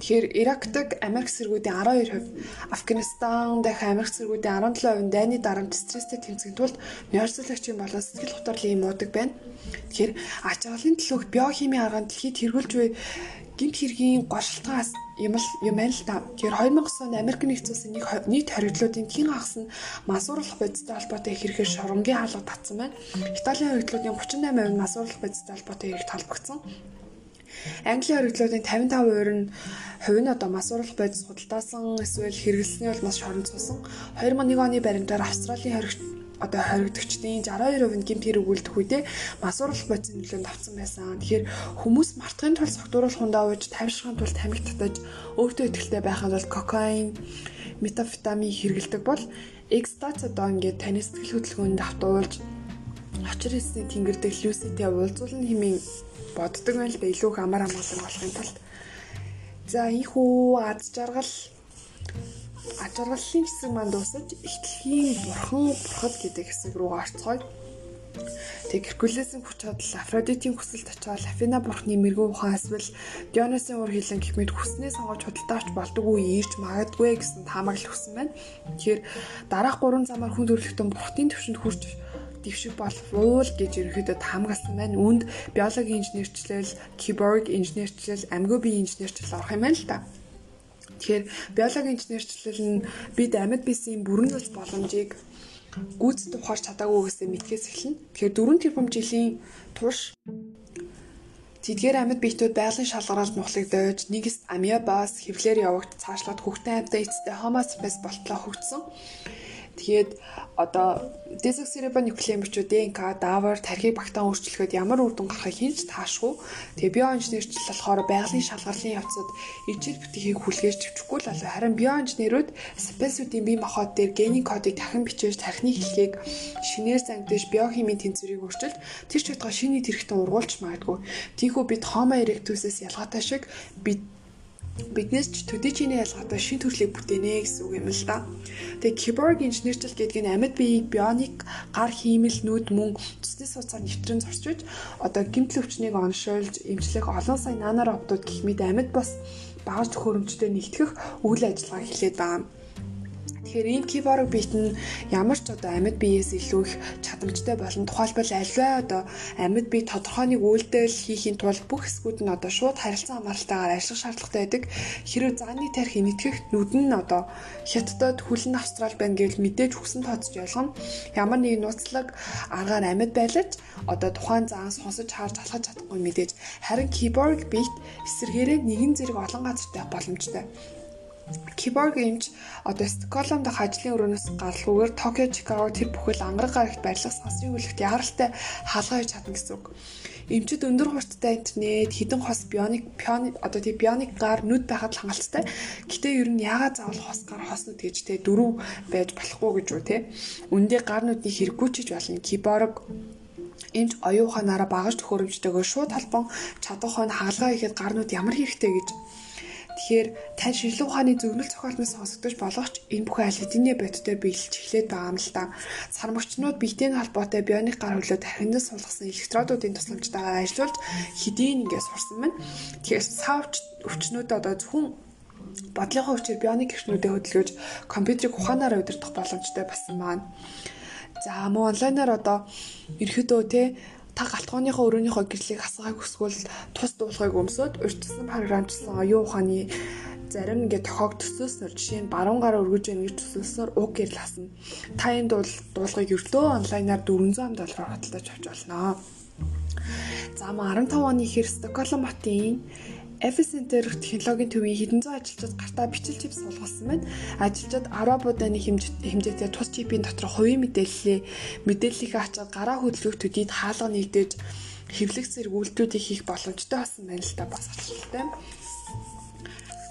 Тэгэхээр Иракдаг Америк цэргүүдийн 12%, Афганистан дахь Америк цэргүүдийн 17% дайны дарамт стресстэй тэмцэх тулд нойрсоологчийн болон сэтгэл хөдлөлийн юм уудаг байна. Тэгэхээр ач холбогдолын төлөөх биохимийн арганд дэлхийд тэргүүлж буй гинт хэргийн гошилтгаас юм л юм л та. Тэгэхээр 2009 онд Америк нэгдсэн улсын нийт хоригдлуудын тгийн хагас нь масуурлах бодистой холбоотой хэрэгээр шурамгийн хаалга татсан байна. Италийн хоригдлуудын 38% нь масуурлах бодистой холбоотой хэрэгт холбогдсон. Английн хоригдлуудын 55% нь хувь нь одоо масуурлах бодис худалдаасан эсвэл хэрэглэсний улмаас шоронцсон. 2001 оны баримтаар Австралийн хоригт одоо хоригдогчдын 62% нь гэмт хэрэг үлдэх үедээ масуурлах бодисын нөлөөнд авсан байсан. Тэгэхээр хүмүүс мартахын тулд согтууруулах хундаа ууж тавьшихын тулд тамхи татаж өөртөө ихтэй байхын тулд кокаин, метамфетамин хэрэглэдэг бол экстаз одоо ингээд таны сэтгэл хөдлөлгөөнд автуулж очир хийсний тэнгэрдэг люситэй уулзуулна хэмээн боддог байл да илүү их амар амгалан болохын тулд. За ийхүү аз жаргал ажиглалын хэсэг манд дуусаж ихтлэхийн бурхан бурхад гэдэг хэсэг рүү орцгоё. Тэг Геркулесийн хүч чадал Афродитийн хүсэлд очиод Афина бурхны мэрэгүү ухаан эсвэл Дионосын ур хилэн гэх мэт хүснээ сонгож худалдаач болдоггүй ирж магадгүй гэсэн таамаглал өгсөн байна. Тэгэхээр дараах 3 замаар хүн төрөлхтөн бурхтын төвшөнд хүрч дэвшиг бол уул гэж ерөөхдөө таамагласан байна. Үүнд биологийн инженерчлэл, киборг инженерчлэл, амгиобийн инженерчлэл орох юм байна л та. Тэгэхээр биологийн инженерчлэл нь бид амьд биесийн бүрэн зас боломжийг гүйцэд ухаарч чадаагүй гэсээ мэдхээс эхэлнэ. Тэгэхээр 4 тэрбум жилийн турш Тэдгээр амьд биетүүд байгалийн шалгараалд нухлагдаж нэгэст амиабас хэвлэр явагд цаашлаад хөхтөн амьтаа эцэстээ Homo sapiens болтлоо хөгжсөн. Тэгээд одоо дезоксирибонуклеин ДНК даавар тархийг багтаан өөрчлөхөд ямар үр дүн гарахыг хинч таашгүй. Тэгээ биоинженерчл болохоор байгалийн шалгарлын явцад ижил бүтэхийг хүлгээж төвчгүй л болов. Харин биоинженерүүд спесүүдийн бие махбод дээр генийн кодыг дахин бичиж тархины хэлхийг шинээр зангидж биохимийн тэнцвэрийг өөрчилж тэр ч байтугай шиний тэрэгтэн ургуулж магадгүй. Тийхүү бид Homo erectus-ээс ялгаатай шиг бид биднээс ч төдийчний ялгаатай шин төрлийг бүтээнэ гэсэн үг юм л да. Тэгээ киборг инженерчл гэдэг нь амьд биеийг бионик гар хиймэл нүд мөн цэцний сууцаар нэвтрэн зорчиж одоо гимтэл өвчнийг оншуулж эмчлэх олон сая нанороботууд гэх мэт амьд бас багаж төхөөрөмжтэй нэгтгэх үйл ажиллагаа эхлээд байгаа юм. Тэгэхээр энэ киборг биет нь ямар ч одоо амьд биеэс илүү их чадамжтай болон тухайлбал альваа одоо амьд бие тодорхой нэг үйлдэл хийхийн тулд бүх хэсгүүд нь одоо шууд харилцан хамааралтайгаар ажиллах шаардлагатай байдаг. Хэрвээ зааны тарих нэтгэх нүд нь одоо хятадд хүлэн австрал байна гэвэл мэдээж хүсэн тооцож ойлгоно. Ямар нэгэн нууцлаг аргаар амьд байлаж одоо тухайн заан сонсож харж алхаж чадахгүй мэдээж харин киборг биет эсэргээрээ нэгэн зэрэг олон газартай боломжтой. Киборг эмч одоо Стокгольм дахь ажлын өрөөнөөс гаралгүйгээр Токио, Чикаго тэр бүхэл ангар гарагт барилах сансрын үлэгт яаралтай хаалгаа хийж чадна гэсэн үг. Эмчид өндөр хурдтай интернет, хідэн хос бионик, одоо тий бионик гар нүд байхад л хангалттай. Гэтэ ер нь яагаад заавал хос гар хос нүд гэж тий дөрөв байж болохгүй гэж үү тий. Үндэ гар нүдний хэрэггүй чиж болно. Киборг эмч оюуханаараа багаж төхөөрөмжтэйгээр шууд талбан чадах хойно хаалгаа хийхэд гарнууд ямар хэрэгтэй гэж Тэгэхээр тань шинжилгээ ухааны зөвнөл зохиолноос сонсогдож болох ч энэ бүхэн аль хэдийн бодиттой биелж эхлээд байгаа юм л та. Сармагчнууд биетэй холбоотой бионик гар хөлөө тархинаас суулгасан электродуудын тусламжтайгаар ажиллуулж хэдийн ингээд сурсан байна. Тэгэхээр савч өвчнүүд одоо зөвхөн бодлогын өвчээр бионик гэрчнүүдэд хөдөлгөж компьютерийг ухаанаар удирдах боломжтой болсон маань. За мөн онлайнаар одоо ерөөдөө те та галтгооныхоо өрөөнийхөө гэрлийг хасгааг өсгөл тус дуулахыг өмсөд урьдчилсан програмчлсан оюун ухааны зарим ингээд тохиог төсөөснөр жишээ нь баруун гараа өргөж яах гэж төсөөснөр уг гэрэл хасна. Та энэ дуул дуулгыг ердөө онлайнаар 400 доллараар худалдаж авч болно. За ма 15 оны ихэр Стокгольм хотын Epicenter технологийн төвийн хэдэн зуун ажилчид гартаа бичил чип суулгасан байна. Ажилчид 10 буданы хэмжээтэй тус чипийн дотор хувийн мэдээллээ мэдээллийнхээ ачаад гараа хөдөлгөх төдийд хаалга нэгдэж хэвлэх зэрэг үйлдэлүүдийг хийх боломжтой болсон байна л та бас ачлалтай.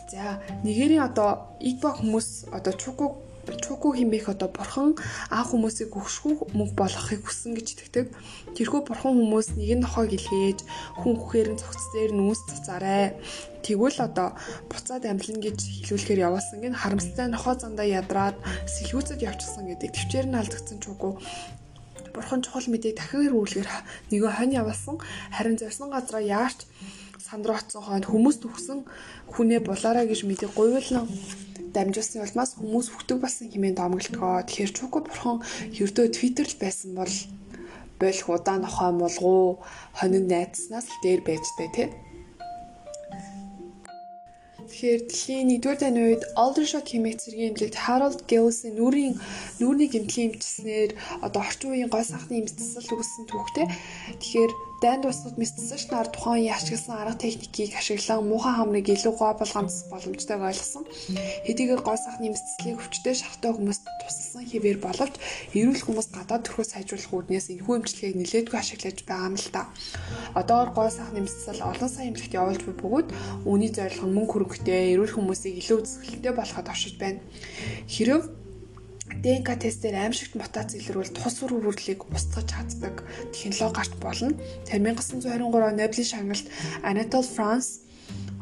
За нэгэрийн одоо игба хүмүүс одоо чукуг чуку химээх одоо бурхан аав хүмүүсийг өгшгүй мөнгө болгохыг хүссэн гэж итгэдэг. Тэрхүү бурхан хүмүүс нэг нь нохойг илгээж хүн хүхээр нь цогц дээр нүүс цацаарай. Тэгвэл одоо буцаад амьлна гэж хэлүүлэхээр явуулсан гин харамстай нохоо зандаа ядраад сэлгүүцэд явчихсан гэдэг төвчээр нь алдагдсан чуку бурхан чухал мэдээг дахин ирүүлэхээр нөгөө хонь явуулсан харин зорьсон газараа яарч сандрууцсан хойно хүмүүс төгсөн хүнээ булаараа гэж мэдээ гуйлан дамжуулсан улмаас хүмүүс хүтэг болсон хэмээн домоглохоо. Тэгэхээр Чуко бурхан ердөө Twitter л байсан бол болох удаан нохой мулгуу хонин найдснаас л дээр байжтэй тий. Тэгэхээр дэлхийн 1-р дайны үед Aldershot хэмээх цэргийн эмнэлэгт Harold Gillis-ийн нүрийн нүрийн гэмтлийн эмчснээр одоо орчин үеийн гой сахны эмчсэл үүссэн түүхтэй. Тэгэхээр дайнд усууд мэдсэн нар тухайн үеийн ашигласан арга техникийг ашиглан муухай хамрыг илүү гой болгоомжлох боломжтойг ойлгосон. Хэдийгээр гой сахны мэдслийг өвчтэй шахтай хүмүүст тусалсан хэвээр боловч эрүүл хүмүүс гадаад төрхөө сайжруулах үүднээс энэхүү эмчилгээг нэлээдгүй ашиглаж байгаа юм л та. Одоогор гой сахны мэдсэл олон сая эмнэлэгт явуулж бөгөөд үүний зорилго мөнгө хөрөнгөтэй эрүүл хүмүүсийг илүү үзэсгэлэнтэй болоход оршиж байна. Хэрв ДНК тестээр аимшигт мутац илрүүл тус үр хөвөрлийг устгаж чаддаг технологи гарч болно. Тэр 1923 он Нобелийн шагналт Anatole France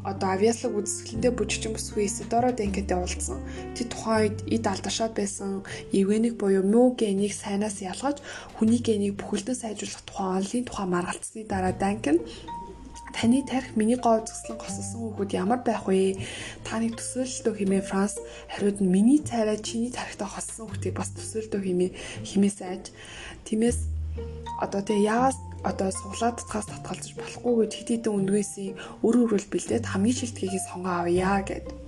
одоо авиаслаг үзэсгэлэнтэй бүжигчин бүсгүй Исидоро Денкэтэй уулзсан. Тэд тухайн үед эд алдаршаад байсан эвгэнийг буюу муу генийг сайнаас ялгаж хүний генийг бүхэлдэн сайжруулах тухайн онлын тухай маргалцсны дараа Данкен таны тарих миний гоо зөкслөн госолсон хүүхэд ямар байх вэ? Таныг төсөөлөлтөө хэмээн Франц хариуд нь миний цайраа чиний тарихтаа хоссон хүүхдийг бас төсөөлөлтөө хэмээн химээс айж тиймээс одоо тэгээ яагаас одоо суглаад татгаас татгалзаж болохгүй гэд хит хитэн үндгээсийн өр өрөөл бэлдээд хамгийн шилдгийг сонгоо авъя гэд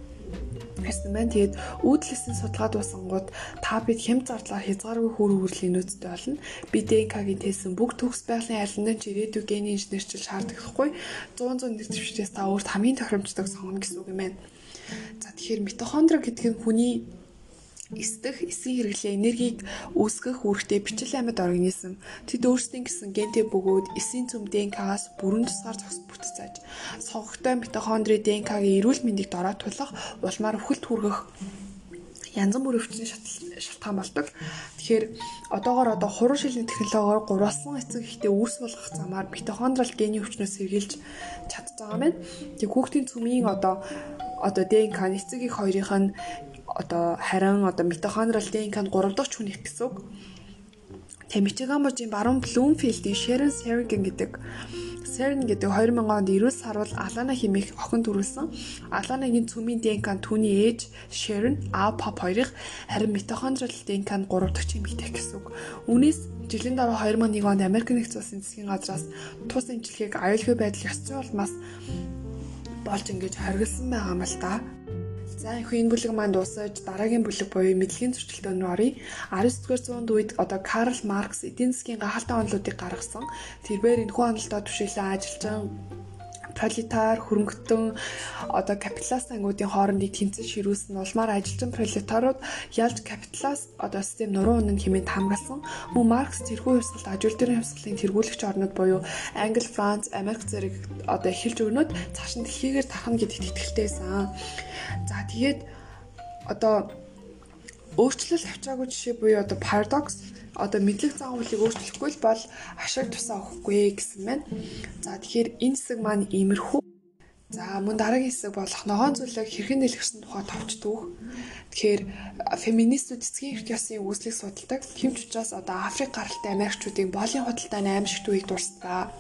Гэсэн байна. Тэгээд үүдлэсийн судалгаа дуусангууд та бид хэм зардлаар хязгааргүй хөр хөрлийн нөөцтэй болно. Би ДНК-гийн тестэн бүх төгс байгалийн алиндан ч ирээдүйн гений инженерчил шаардлагахгүй 100 100 нэр дэвшээс та өөрт хамгийн тохиромжтойг сонгоно гэсэн үг юм байна. За тэгэхээр митохондри гэдэг нь хүний эсдэх, эсийн хэрэглээ энергийг үүсгэх үүрэгтэй бичил амьд организм. Тэд өөрсдийн гэсэн гентэй бөгөөд эсийн цөм ДНК-аас бүрэн тусгаар зогс бүтцээж, сонгогтой митохондри ДНК-гийн эрүүл мэндийг дороотуулах, улмаар өвхөлт хүргэх янз бүр өвчин шалтгаан болдог. Тэгэхээр одоогоор одоо хуруу шилний технологиор гурвалсан эцэг ихтэй үүс болгох замаар митохондрал гений өвчнөөс сэргийлж чадж байгаа мэн. Тэгээ хүүхдийн цөмийн одоо одоо ДНК эцэг их хоёрынх нь одоо харин одоо митохондрал ДНК-нд 3 дахь хүн их гэсэн үг. Тэгээ Мичиганбожийн баруун Блумфилдийн Sharon Sargent гэдэг Сэрн гэдэг 2000 онд эрүүл сарвал Алана хэмээх охин төрүүлсэн. Аланагийн цөмийн ДНК түүний ээж Sharon А Pop хоёрыг харин митохондрал ДНК-нд 3 дахь эмэгтэй гэсэн үг. Үүнээс жилийн дараа 2001 онд Америк нэгдсэн улсын засгийн газраас тус эмчилгээг аюулгүй байдал ёс зүйн улмаас болж ингэж хоригдсан байгаа юм л та. За их энэ бүлэг маань дуусаж дараагийн бүлэг буюу мэдлэгийн зөрчилдөөн рүү оръё. 19-р зуунд үед одоо Карл Маркс эдийн засгийн гахалтай онолуудыг гаргасан. Тэрээр энэхүү онолдоо түшиглэн ажиллаж пролетар хөрөнгөтөн одоо капиталист ангуудын хоорондын тэнцэл ширүүлсэн улмаар ажилчин пролетарууд ялж капиталист одоо систем нуруу үнэн хэмээн хамгаалсан. Мөн Маркс тэрхүү хувьсгалд ажил дээрийн хувьсгалын тэргүүлэгч орнууд буюу Англи, Франц, Америк зэрэг одоо эхэлж өгнөд цааш нь дэлхийгээр тархна гэдэгт итгэлтэйсэн. За тэгээд одоо өөрчлөлт авчаагүй жишээ буюу одоо paradox одоо мэдлэг загварлыг өөрчлөхгүй л бол ашиг тусаа өгөхгүй гэсэн байна. За тэгэхээр энэ хэсэг маань иймэрхүү. За мөн дараагийн хэсэг болох ногоон зүйлийг хэрхэн дэлгэрсэн тухай товчдөг. Тэгэхээр феминистүүд эцгийн эрх ёсны үүслийг судалдаг. Хэмч учраас одоо Африк гаралтай Америкчүүдийн боолын худалдааны аимшигт үеийг дурсдаг.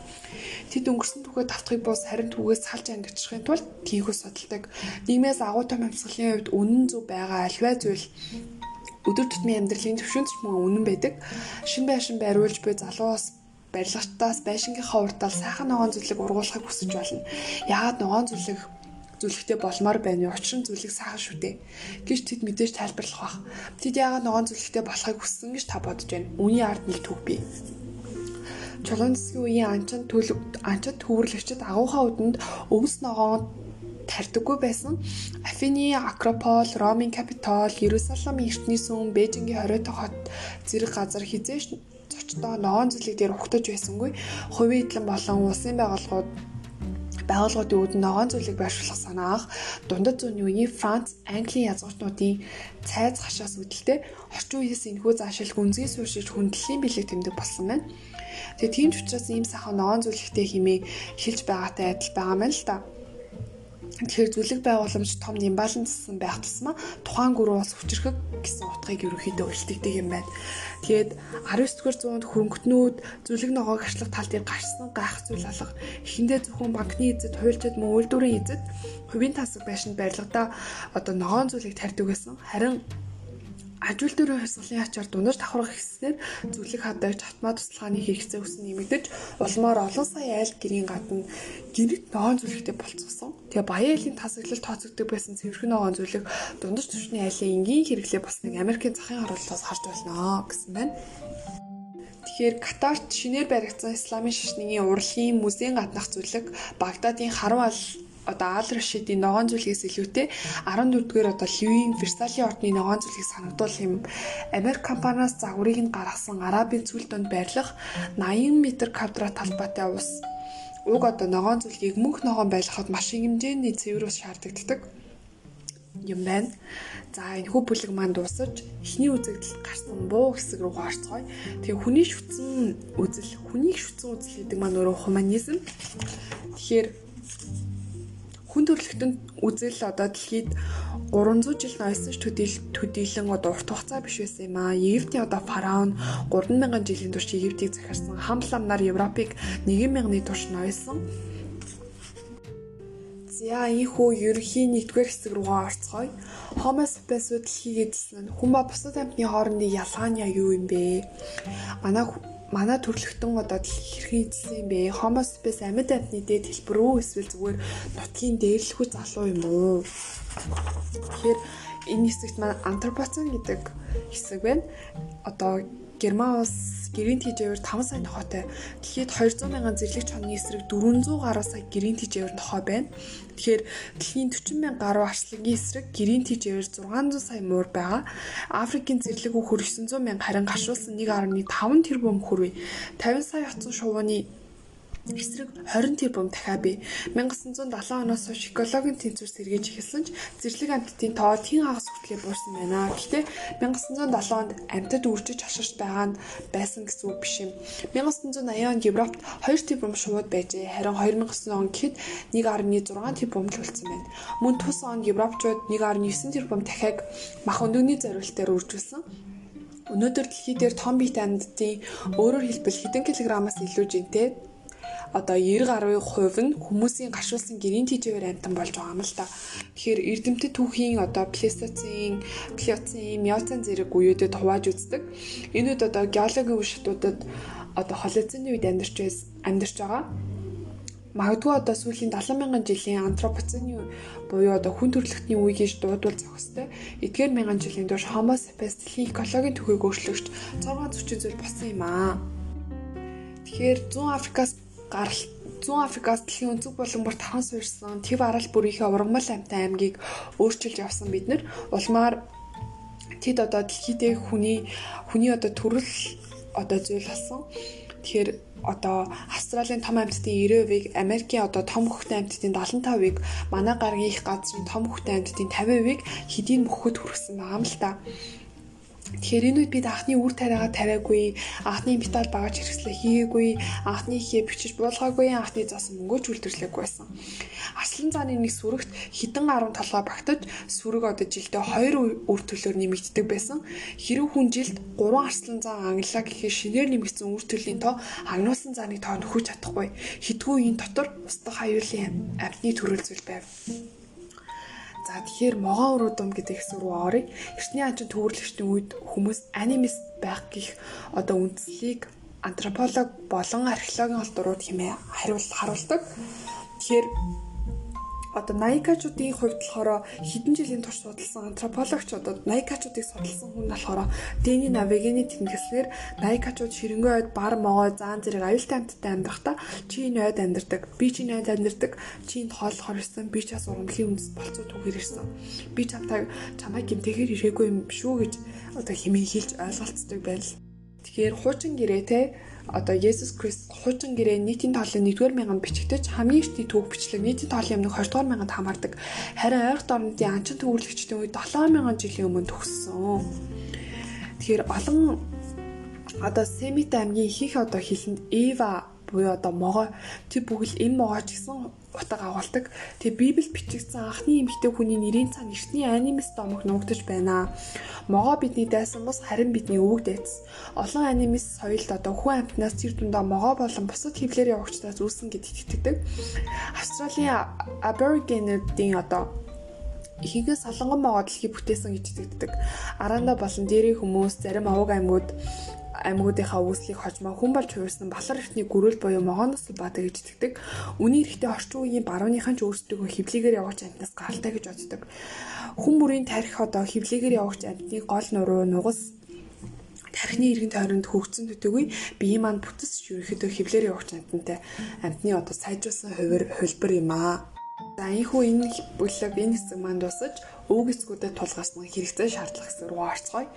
Тэд өнгөрсөн түүхээ давтахыг бус харин түүгээс салж ангичрахын тулд тийхүү судалдаг. Нийгмээс агуу том амьсгалын хувьд үнэн зөв байгаа альваа зүйл өдөр тутмын амьдралын төвшөнч мөн үнэн байдаг. Шин байшин бариулж буй залуус барилгачтаас байшингийнхаа уртаал сайхан ногоон зүйлийг ургуулахыг хүсэж байна. Яагаад ногоон зүйлийг зүлэгтэй болмоор байна. Учир нь зүлэг сайхан шүү дээ. Гэж тэд мэдээж тайлбарлах бах. Тэд яагаад ногоон зүлэгтэй болохыг хүссэн гэж та бодож байна. Үүний ард нэг төв бий. Чулуун засгийн үеийн анчин төлөв анчид төвөрлөгчд агуухаа үдэнд өвс ногоон тарьдаггүй байсан. Афины Акропол, Ромын Капитол, Иерусалим эртний сүм, Бээжингийн хориотой хот зэрэг газар хизээш зочдоо ногоон зүйлэг дээр ухтаж байсангүй. Хувийн эдлэн болон улсын байгууллагууд байгууллагуудын үүдэн ногоон зүйлийг байршуулах санаах дундад зууны үеийн Франц, Английн язгууртнуудын цайз хашаас үүдэлтэй орчин үеэс энэхүү заашил гүнзгий сууршиж хүндлэлийн бэлэг тэмдэг болсон байна. Тэгээ тийм ч учраас ийм сайхан ногоон зүйлэгтэй химээ хэлж байгаатай адил байгаа юм л да. Тэгэхээр зүлэг байгууламж том имбаланссан байх тусмаа тухайн гүрүү бас хүчрхэг гэсэн утгыг ерөнхийдөө үлдээдэг юм байна. Тэгээд 19-р зуунд хөрөнгөтнүүд зүлэг ногоог ачлах тал дээр гарсан гайх зүйл алга. Эхэндээ зөвхөн банкны эзэд, хуульчид мөн үйлдвэрийн эзэд хувийн тасаг байшинд барилгадаа одоо ногоон зүйлийг тарьдаг байсан. Харин Ажил дөрөв хясгалын ачаар дундаж давхрах хэснээр зүлэг хадагч автомат тусалгааны хэрэгцээ өснө нэмэгдэж улмаар олон сая айл гэрийн гадна гинэт ногоон зүлэгтэй болцсон. Тэгээ баян айлын тасаглал тооцогддог байсан цэвэрхэн ногоон зүлэг дундаж түвшний айлын энгийн хэрэглээ болсныг Америкийн захын оролдлоос харж байна гэсэн байна. Тэгэхээр Катарт шинээр баригдсан исламын шашнын урлагийн музейн гаднах зүлэг Багдадын Харвал одоо Ал Рашидийн ногоон зүйлгээс илүүтэй 14-р одоо Ливийн Версалийн ордны ногоон зүйлгийг санагдуул юм. Америк компаниас загварыг нь гаргасан Арабын цүл донд байрлах 80 м квадрат талбайтай ус уг одоо ногоон зүйлгийг мөнх ногоон байлгахад машин хэмжээний цэвэр ус шаарддаг юм байна. За энэ хүү бүлэг маань дуусаж эхний үзэгдэл гарсан буу хэсэг рүү орцгоё. Тэгээ хүний шүтсэн үзэл, хүнийг шүтсэн үзэл гэдэг маань өөрөө хуманизм. Тэгэхээр хүн төрөлхтөнд үзэл одоо дэлхийд 300 жил ноёсон төдийл төдийлэн одоо урт хугацаа биш байсан юм аа. Египтийн одоо фараон 3000 жилийн турш Египтийг захирсан хамт ламнаар Европыг 1000-ны турш ноёсон. За ийхүү ерөнхийн нэгдүгээр хэсэг рүүгээ орцгоё. Homo sapiens дэлхийг эзэлсэн хүн ба бусад амьтны хоорондын ялгаа нь юу юм бэ? Манай манай төрлөختөн одоо хэрхэн эзэлсэн юм бэ? Homo sapiens амьд амьтны дээд хэлбэр үү эсвэл зүгээр нутгийн дээрлэхүй залуу юм уу? Тэгэхээр энэ хэсэгт маань антропоцен гэдэг хэсэг байна. Одоо Герман улс гэрийн тэжээвэр 5 сая нохойтой. Дэлхийд 200 мянган зэрлэгч хоны эсрэг 400 гаруй сая гэрийн тэжээвэр нохой байна. Тэгэхээр дэлхийн 40 мянга гаруй арчлагийн эсрэг гэрийн тэжээвэр 600 сая муур байгаа. Африкийн зэрлэг хөр 900 мянга харин гашуулсан 1.5 тэрбум хүрвэ. 50 сая оцсон шувууны эсрэг 20 тэрбум дахиад бий. 1970 оноос хойш экологийн тэнцвэр сэргээж эхэлсэн ч зэрлэг амьтдын тоо тэн хагас хүртлээр буурсан байна. Гэхдээ 1970 онд амьтад үржиж хаширч байгаа нь байсан гэсэн үг биш юм. 1980 онд Европт 2 тэрбум шууд байжээ. Харин 2009 он гэхэд 1.6 тэрбум л болсон байна. Мөн тус онд Европчууд 1.9 тэрбум дахиад мах өндөгний зориултаар үржүүлсэн. Өнөөдөр дэлхий дээр том биет амьддын өөрөөр хэлбэл хэдэн килограммаас илүү жинтэй одоо 90 гаруй хувь нь хүмүүсийн гашуулсан гэрийн тэжээвэр амтан болж байгаа юм л та. Тэгэхээр эрдэмтэд түүхийн одоо плестоцин, плеоцин, миоцин зэрэг үеүүдэд хувааж үздэг. Энүүд одоо геологийн үе шатуудад одоо холоцины үед амьдарч амьдарч байгаа. Магадгүй одоо сүүлийн 70 мянган жилийн антропоцены буюу одоо хүн төрөлхтний үе гэж дуудвал зохистой. Эдгээр мянган жилийн турш Homo sapiens дэлхийн экологийн төхөйг өөрчлөгч 6 зүйн зүйл болсон юм аа. Тэгэхээр 100 Африкаас гаралт Зүүн Африкаас дэлхийн өнцөг болон бүр таван суурьсан Тэв арал бүрийнхээ ургамал амтай аймгийг өөрчилж явсан бид нар улмаар тэд одоо дэлхийдээ хүний хүний одоо төрөл одоо зүйл болсон. Тэгэхээр одоо Австралийн том амьтдын 90%-ийг Америкийн одоо том хөхтөн амьтдын 75%ийг манай гаргийн их газрын том хөхтөн амьтдын 50%ийг хэдийн мөхөд хүргэсэн байгаа юм л та. Тэгэхээр энэ үед бид анхны үр тариагаа тавиагүй, анхны металл багаж хэрэгслээ хийгээгүй, анхны ихээ бичиж буулгаагүй, анхны зас мөнгөж үйлдвэрлэхгүй байсан. Арслан зааны нэг сүрэгт хідэн 10 толгой багтаж, сүрэг одоо жилдээ 2 үр төлөөр нэмэгддэг байсан. Хэрэг хүн жилд 3 арслан зан англаа гэхээр шинээр нэмэгдсэн үр төлөлийн тоо агнуулсан зааны тоо нөхөж чадахгүй. Хідгүү энэ дотор устдах аюулын амтны төрөл зүйл байв. За тэгэхээр могоо өрөөдөм гэдэг хэсэг рүү оръё. Эртний анчин төвөрлөгчдийн үед хүмүүс анимист байх гих одоо үндслийг антрополог болон археологийн холдурууд хэмээн хариулт харуулдаг. Тэгэхээр одоо Найкачуудын хувьд болохоор хэдэн жилийн турш судалсан антропологч одоо Найкачуудыг судалсан хүн болохоор Дэни Навигены тэмдэглэлээр Найкачууд ширэнгөө ойд бар могой заан зэрэг аюултай амьттай амьдрахдаа чи энэ ойд амьдардаг. Би чи энэ ойд амьдардаг. Чи энд хооллохоор ирсэн би ч бас урамлын үндэс болцоо түгээр ирсэн. Би чамтай чамайг гимтэхээр ирээгүй юм шүү гэж одоо хэмээн хэлж ойлголцдог байл. Тэгэхээр хуучин гэрээ те одоо Есүс Христ хуучин гэрээ нийтийн тоолын 1-р мянганд бичигдэж хамгийн ихний түүх бичлэг нийтийн тоолын өмнө 20-р мянганд хамаардаг. Харин ойролт орнуудын анчин төвөрлөгчдийн үед 7000 жилийн өмнө төгссөн. Тэгэхээр олон одоо Семит аймгийн ихэнх одоо хилэнд Эва буюу одоо могоо тэр бүгд эм могоо ч гэсэн утга агуулдаг. Тэгээ Библиэд бичигдсэн анхны эмэгтэй хүний нэрийн цаана эртний анимис домог нуугдаж байна. Могоо бидний дайсан бус харин бидний өвөг дайц. Олон анимис соёлд одоо хүн амьтнаас тэр дундаа могоо болон бусад хөвлөөр явагчдаас үүсэн гэдэгт итгэдэг. Австралийн Аборигенуудын одоо ихэнх солонгон могоо дэлхий бүтээсэн гэж итгэдэг. Араанда болон дээрээ хүмүүс зарим овог аймагуд аймагуудынхаа үүслийг хожмоо хүн болж хувирсан балар эртний гөрөл буюу могоноос бадаг гэж итгэдэг. Үний эрэхтэй орчин үеийн барууныхан ч өөрсдөө хөвлөгээр явагч амтнаас гаралтай гэж боддог. Хүн бүрийн тарих одоо хөвлөгээр явагч амтны гол нуруу нугас тархины иргэн тойронд хөгжсөн төтөгүй бие маань бүтц ерөөхдөө хөвлөөр явагч амтнтай амтны одоо сайжруулсан хувир хөлбөр юм аа. За ийхүү энэ бүлэг энэ хэсэг маань дуусаж өвөг эцгүүдэд тулгаарсан хэрэгцээ шаардлага хэсэг рүү орцгоё.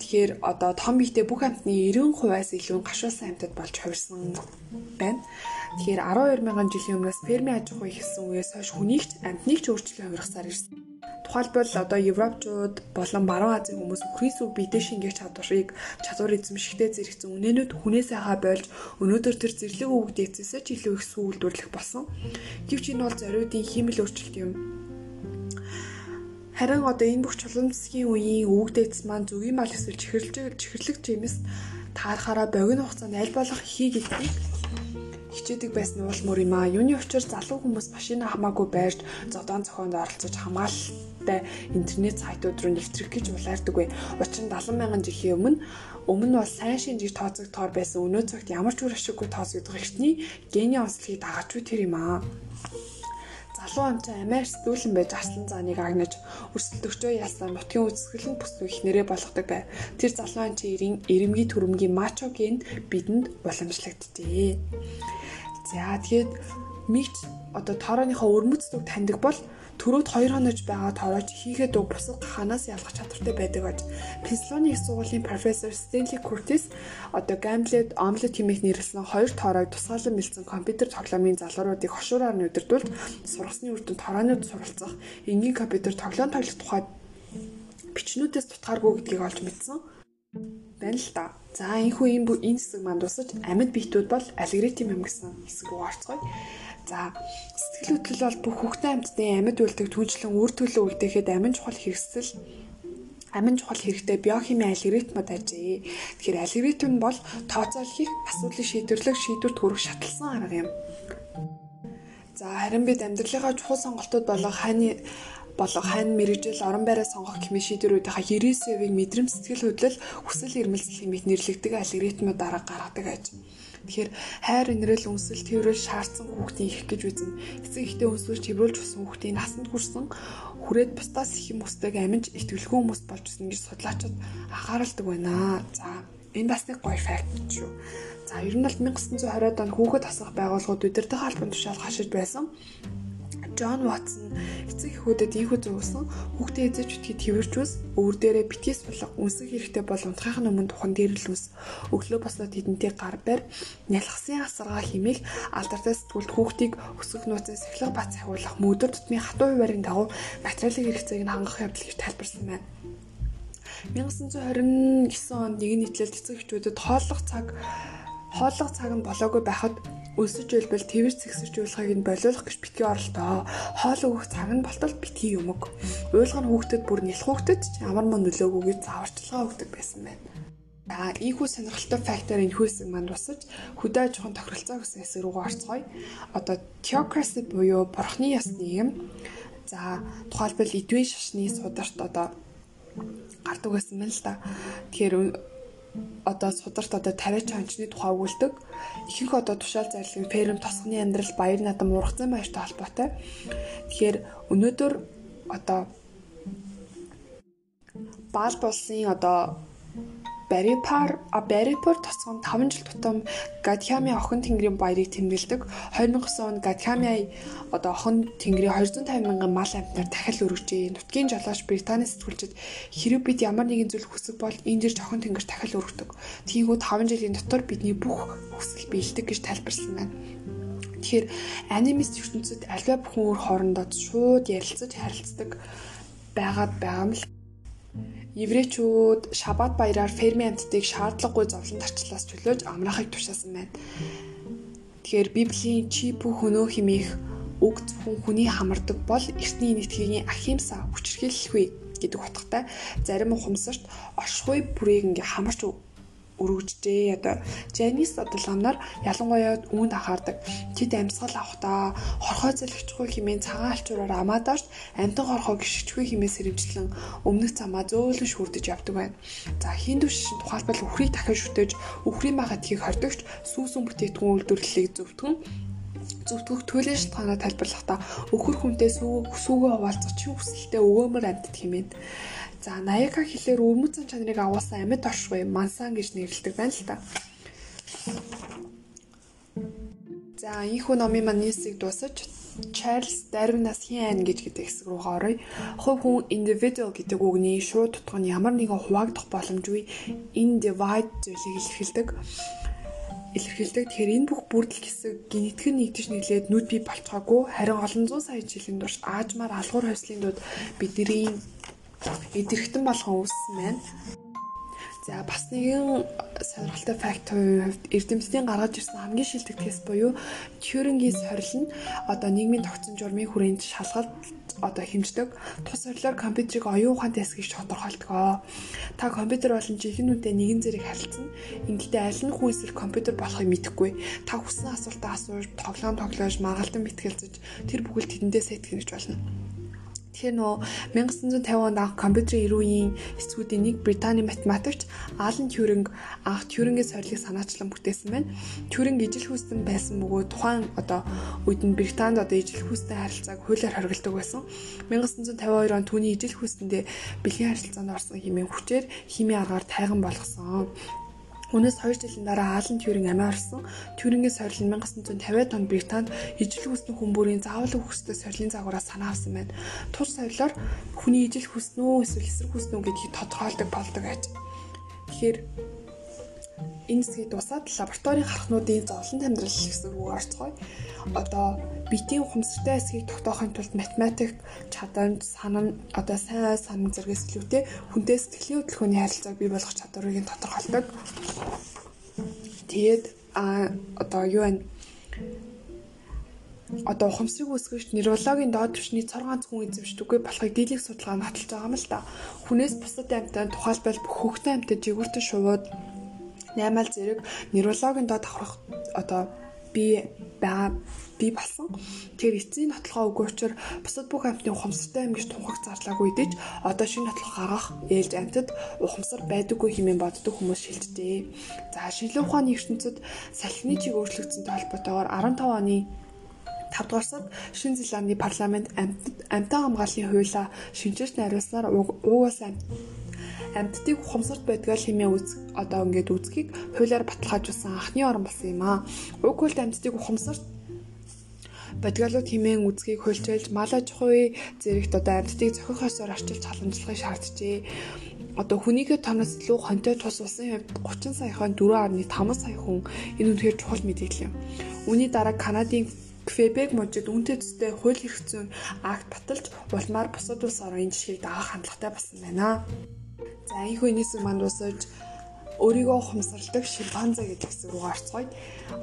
Тэгэхээр одоо том биетэй бүх амьтны 90%-аас илүү гашуулсан амьтад болж хувирсан байна. Тэгэхээр 12 мянган жилийн өмнөөс фермийн аж ахуй ихсэн үеэс хойш хүнийг ч амьтныг ч өөрчлөн хувиргасаар ирсэн. Тухайлбал одоо Европчууд болон Баруун Азийн хүмүүс өхрийн сүв биедээ шингээх чадварыг чадвар эзэмшигтэй зэрэгцэн үнэнүүд хүнээс хаа болж өнөөдөр тэр зэрлэг өвөг дээдсээс ч илүү их сүү үйлдвэрлэх болсон. Гэвч энэ бол зориудын химэл өөрчлөлт юм. Харин одоо энэ бүх чулуун засгийн үеийн өвөг дээдс маань зөвгийн мал эсвэл чихэрлэг чихэрлэг жимс таарахаараа богино хугацаанд аль болох хий гэдгийг хичээдэг байсан уул мөр юм а. Юуны учир залуу хүмүүс машина хамаагүй байрж зодон зохионд оролцож хамгаалалтай интернет сайтууд руу нэвтрэх гэж улаардаг бай. Учир нь 70 мянган жилийн өмнө өмнө бол сайн шинжийг тооцогдохоор байсан өнөө цагт ямар ч үр ашиггүй тооцогдох эртний гений онцлогийг дагаж буй тэр юм а. Залуу амтан амиар сэтгүүлэн байж арслан зааныг агнаж өрсөлдөгчөө ялсан нутгийн үзэсгэлэн бүсгүй их нэрэ болгодог байв. Тэр залуу амтан эрэмгийн төрөмгийн мачо генд бидэнд уламжлагдтыг. За тэгээд мигч одоо тоорооныхоо өрмөцдөг таньдаг бол төрөөд 2 хонож байгаа тоорооч хийхэд үг бусад гаханаас ялгах чадвартай байдаг гэж Пенсильвани их сургуулийн профессор Стенли Куртис одоо Gamblet Omelette хэмээх нэрлсэн хоёр тооройг тусгаалan бэлдсэн компьютер тоглоомын залууруудыг хошуураар нь удирдуулж сургасны үр дүнд тороонууд суралцах энгийн компьютер тоглоом тоглох тухай бичнүүдээс тутгааргүй гэдгийг олж мэдсэн байна л да. За энэ хүү энэ энэ хэсэг манд усаж амьд биетүүд бол алгоритм юм гэсэн хэсэг рүү орцгоё. За сэтгэл хөдлөл бол бүх хүүхдийн амьтдын амьд үлдэх түншлэн үр төлөө үлдээхэд амин чухал хэрэгсэл амин чухал хэрэгтэй биохимийн алгоритмууд ажээ. Тэгэхээр алгоритм бол тооцооллыг асуудлыг шийдвэрлэх шийдвэрт хүрэх шатлсан арга юм. За харин бид амьдралынхаа чухал сонголтууд болго хааны болго хань мэрэгжил орон байраа сонгох хэмээн шийдвэрүүдийнхаа 90%-ийг мэдрэмж сэтгэл хөдлөл хүсэл эрмэлзэл хэмээх нэрлэгдэг алгоритмууд дарга гаргадаг аж. Тэгэхээр хайр инрэл үнсэл тэрвэл шаардсан хүүхдийн их гэж үзнэ. Эцэг ихтэй өнсөлж тэрвүүлж усан хүүхдийн насанд хүрсэн хүрээд бусдаас их юм устдаг аминж итгэлгүй хүмүүс болж ирсэн гэж судлаачид анхааралдаг байна. За энэ бас нэг гоё факт шүү. За ер нь бол 1920-ад он хүүхэд асрах байгууллагууд удирдах албан тушаал хашиж байсан. Джон Ватсон эцэг эхүүдэд ийхүү зөөсөн хүүхдээ эзэж битгий тэрвэрчүүс өвөр дээрээ битгий сулга үнсэх хэрэгтэй бол унтахын өмнө тухан дээрлүүс өглөө босноод тэдэнтэй гар барь нялхсан асаргаа химээх алдартай сэтгүүлд хүүхдийг өсгөх нууцын сахилга бац ахиулах мөдөр тутмын хатуу хуваарийн дагуу материалын хэрэгцээг нь хангах явдал гэж тайлбарсан байна. 1929 онд нэгэн нийтлэлд эцэг эхчүүдэд хооллох цаг хооллох цаг нь болоогүй байхад Өлсөж үлбэл твэр цэгсэржүүлэхийг нь болиулах гэж битгий оролдоо. Хоол өгөх цаг нь болтол битгий юмэг. Уйлгын хүүхдэд бүр нэлх хүүхдэд ямар мөн нөлөөгүй гэж зааварчилгаа өгдөг байсан байна. За ийхүү сонирхолтой фактор энэ хүйсэг манд усаж хөдөө аж ахуйн тохиролцоо гэсэн хэсэг рүү орцгоё. Одоо theocracy буюу бурхны яс нийгэм. За тухайлбал эдвэн шашны сударт одоо гардаг байсан байна л да. Тэгэхээр одоо сударт одоо тариач ханчны тухай өгүүлдэг. Ихэнх одоо тушаал зарлиг ферм тосгоны амьдрал баяр надам ургацсан баяртай холбоотой. Тэгэхээр өнөөдөр одоо Баал булсын одоо Барипар а Барипор тоцгон 5 жил тутам Гадхами охин тэнгэрийн баярыг тэмдэглэдэг. 2009 онд Гадхами одоо охин тэнгэрийн 250 мянган мал амьтнаар дахил өргөжээ. Нутгийн жолооч Британий сэтгүүлчид хэрэг бид ямар нэгэн зүйл хүсэх бол энэ дэрж охин тэнгэр дахил өргөдөг. Тийгүү 5 жилийн дотор бидний бүх хүсэл биелдэг гэж тайлбарласан байна. Тэгэхээр анимист ертөнцид альва бүхэн өөр хоорондоо шууд ярилцаж харилцдаг байгаад байгаа юм л еврейчүүд шабат баяраар фермийн амьтдыг шаардлагагүй зовлон тарчлаас чөлөөж амраахыг тушаасан байна. Тэгэхээр Библийн чи бүх хөнөө химих үг зөвхөн хүний хамардаг бол эртний нэгтгэгийн ахимса хүчрхийлэхгүй гэдэг утгатай зарим ухамсарт оршихуй бүрийг ингээ хамарч өргөжжээ. Одоо Жанис одоо ламнаар ялангуяа үүнд анхаардаг. Тэд амьсгал авахдаа хорхой зэлгчгүй хэмээн цагаан алчуураар амаадаарч амтан хорхоо гიშгчгүй хэмээн сэрэмжлэн өмнөх замаа зөөлөн шүрдэж явдаг байна. За хиндүү шишин тухайлбал үхрийг дахин шүтэж үхрийн магадгийг хордогч сүүсүн бүтээтгүүн үйлдвэрлэлийг зөвтгөн зөвтгөх төлөв шалтгаанаа тайлбарлахдаа өхөр хүнтэй сүү сүүгөө хуваалцах чи хүсэлтэд өгөөмөр амьд хэмээн За Наяка хэлээр өрмөцөн чанарыг агуулсан амьд оршгүй мансан гэж нэрлэдэг байна л та. За ийхүү номын маань нийсийг дуусаж Charles Darwin-аас хин айн гэж гэдэг хэсэг рүү оръё. Хувь хүн individual гэдэг үгний шууд тутга нь ямар нэгэн хуваагдах боломжгүй individe зүйлийг илэрхийлдэг илэрхийлдэг. Тэгэхээр энэ бүх бүрдэл хэсэг генетик нэгдэж нэглээд нүд бий болцоогүй харин олон зуун сая жилийн турш аажмаар алгуур хойслын дунд бидний идэрхтэн болгон үүссэн байна. За бас нэгэн сонирхолтой факт хувийн хувьд эрдэмтдийн гаргаж ирсэн хамгийн шилдэг тест буюу Тьюрингийн сорил нь одоо нийгмийн тогтсон журмын хүрээнд шалгалт одоо хэмждэг тус сорилоор компьютерийг оюун ухаан тест гэж тодорхойлдог. Та компьютер болон жинхэнэ үнэтэй нэгэн зэрэг харилцсан. Ингэхдээ аль нь хүн эсвэл компьютер болохыг мэдэхгүй. Та хүссэн асуултаа асууж, тоглоом тоглож, маргалтан мэтгэлцэж тэр бүхэл тэдэндээ сэтгэнэж болно. Тэгэхээр нөө 1950 онд анх компьютерийн эрүү үеийн эсвүүдийн нэг Британий математикч Алан Тьюринг анх Тьюрингийн сорилыг санаачлан бүтээсэн байна. Тьюринг ижил хүүстэн байсан бөгөөд тухайн одоо үед нь Британд одоо ижил хүүстэн харилцааг хуулиар хориглодог байсан. 1952 он түүний ижил хүүстэндээ бэлгийн харилцаанд орсон хэмээн хүчээр химийн аргаар тайган болгосон. Үүнээс 2 жилийн дараа Алан Тьюринг амиа орсон. Тьюрингийн сорил нь 1950 онд Британд ижил хүснэ хүмүүрийн заавал өгөхтэй сорилын загвараас санаа авсан байна. Тур сорилоор хүний ижил хүснэ үү эсвэл эсрэг хүснэ үү гэдгийг тодорхойлдог болдог аж. Тэгэхээр энэ хэсгийг дусаад лабораторийн харахнуудын зовлон амьдрал гэсэн үг орцгоё. Одоо битийн ухамсартай хэсгийг тогтоохын тулд математик чадамж, санам, одоо сайн санам зэрэгс илүүтэй хүнтэй сэтгэлийн хөдөлгөөний харилцааг бий болгох чадварыг тодорхойлдог. Тэгээд а одоо юу вэ? одоо ухамсарыг үүсгэж нейрологийн доод түвшний цор ганц хүн эзэмшдэггүй болохыг дийлэх судалгаа нь баталж байгаа юм л та. Хүнээс бусад амьтад тухайлбал бүх хөвгтөн амьтад жигүүртэн шувууд наймаал зэрэг нейрологийн доод давхрах одоо би байгаа би болсон. Тэр эцсийн нотлохоо өгөө учраа бусад бүх амьтны ухамсартай амьгч тунхаг зарлаагүй дэж одоо шинэ нотлох гаргах ээлж амьтад ухамсар байдаггүй хэмээн боддог хүмүүс шилждэг. За шинжилгээ ухааны ертөнцид салхины чиг өөрчлөгдсөнтэй холбоотойгоор 15 оны 5 дугаар сард Шинэ Зеландын парламент амьтан хамгааллын хуулиа шинжилж найруулснаар угаас амьдтыг ухамсарт байдгаа хэмээн үз одоо ингээд үзхийг хуулиар баталгаажуулсан анхны орн болсон юм аа. Уг хуульд амьдтыг ухамсарт бодгалууд хэмээн үзхийг хуульчилж мал аж ахуй зэрэгт одоо амьдтыг зохих ёсоор арчилж халамжлахыг шаарджээ. Одоо хүнийхээ тоноос илүү хонтой тус улсын хувьд 30 саяхан 4.5 сая хүн энэ үнэхээр чухал мэдээлэл юм. Үүний дараа Канадын Квебек мужид үнэтэй төстэй хууль эрх зүйн акт баталж улмаар бусад улс орны жишгийг даах хандлагатай болсон байна. За энэ хүнээс манд усаж өөрийгөө ухамсарладаг шимпанзе гэдэг хэсэг рүү орцгоё.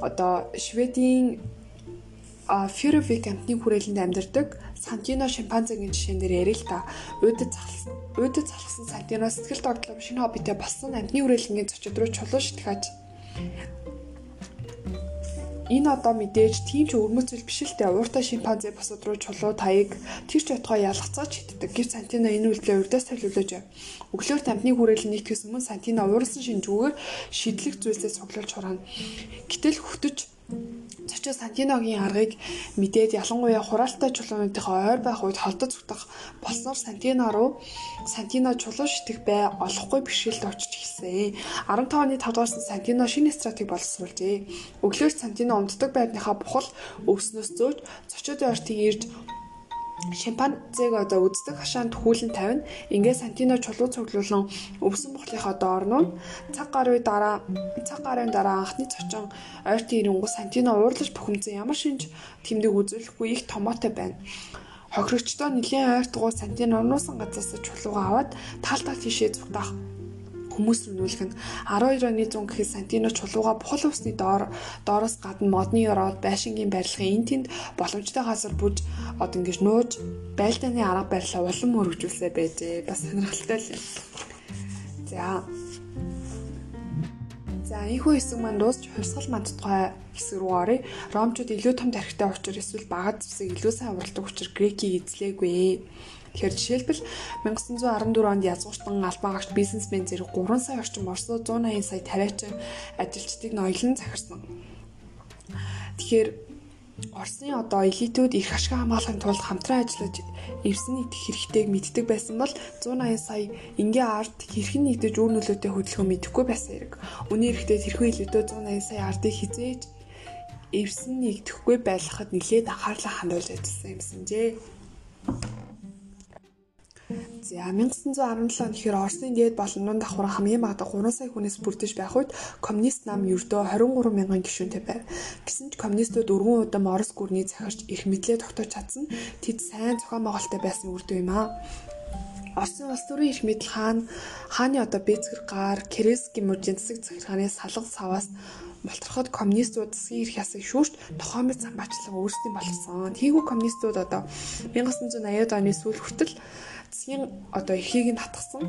Одоо Шведийн Фюрвик амтны хүрээлэнд амьдардаг Сантино шимпанзегийн жишээн дээр ярил л та. Уйдад залсан уйдад залсан Сантино сэтгэл догтлом шинэ хоббитэй болсон амтны хүрээлэнгийн зочид руу чулуу шитгэж энэ одоо мэдээж тийм ч өрмөцөл биш л дээ. Ууртай шимпанзе босод руу чулуу таяг тэр ч ятгаа ялгцаач хитдэг. Гэвч Сантино энэ үйлдэлээ урдаас төлөвлөж байв. Өглөөр тампны хүрээлэн нэгтгэс өмнө Сантино уурсан шинжүүгээр шидлэг зүйлсээ цуглуулж хураана. Гэтэл хөтөж Зочид Сантиногийн аргыг мэдээд ялангуяа хураалтай чулуунуудынхаа ойр байх үед холдож зүтгах болсноор Сантино руу Сантино чулуу шитэх бай олохгүй бэрхшээлд очиж эхэлсэн. 15 оны 5 дугаар Сантино шинэ стратеги боловсруулжээ. Өглөөр Сантино умддаг байрныхаа бухал өвснөөс зөөж зочидын ортыг ирж шимпанзег одоо үздэг хашаанд хүүлэн тавина. Ингээ Сантино чулуу цуглуулan өвсөн бохлынхаа доорноо цаг гарын дараа цаг гарын дараа анхны цочин ойртын ирэнгүү Сантино уурлаж бухимдсан ямар шинж тэмдэг үзүүлэхгүй их томоотой байна. Хохирогчдоо нэлийн ойртгуу Сантино нуусан газраас чулуугаа аваад тал тал тийшээ зүгтах хүмүүс нүүлэх нь 12 оны 100 гэхэд Сантино чулууга бухал усны доор доороос гадна модны ороод байшингийн барилгын эн тэнд боломжтой газар бүж од ингэж нууж байлдааны арга барилаа улам өргөжүүлсэ байжээ. Бас сонирхолтой л юм. За За энэхүү хэсэг маань дуусч хувьсгал мандтгай хэсэг рүү оръё. Ромчууд илүү том тархитай учраас эсвэл бага зэвсэг илүү сайн уралдаг учраас грекийг эзлээгүй. Тэгэхээр жишээлбэл 1914 онд язгууртан албаагч бизнесмен зэрэг 3 сая орчим Оросоо 180 сая тариачин ажилчдыг ноёлон захирсан. Тэгэхээр Оросын одоо элитүүд их ашиг хамгаалахын тулд хамтран ажиллаж эвсэн нэгдэх хэрэгтэйг мэддэг байсан бол 180 сая ингийн ард хэрхэн нэгдэж үр нөлөөтэй хөдөлгөөн мэдэхгүй байсан хэрэг. Үүний эрэхтэй тэрхүү элитүүд 180 сая ардыг хизээж эвсэн нэгдэхгүй байлгахад нэлээд анхаарлаа хандуулж ажилласан юмсанжээ. За 1917 он гэхээр Оросын дээд болон нун давхар хамгийн бага 3 сая хүнээс бүрдэж байх үед коммунист нам ердөө 23 мянган гишүүнтэй байв. Гэсэн ч коммунистууд өргөн удам Орос гүрний захирч их мэдлээ тогтоож чадсан тэд сайн зохион байгуулалттай байсан үрдүү юм аа. Оросын улс төрийн их мэдл хаан хааны одоо Бэцгэр гар Керенский мужийн засаг захиргааны салга саваас болторход коммунистууд засгийн эрх ясыг шүүрт тохиомын замбаачлан өөрсдийн болгосон. Тийхүү коммунистууд одоо 1980-ад оны сүүл хүртэл засгийн одоо эрхийг нь татгсан.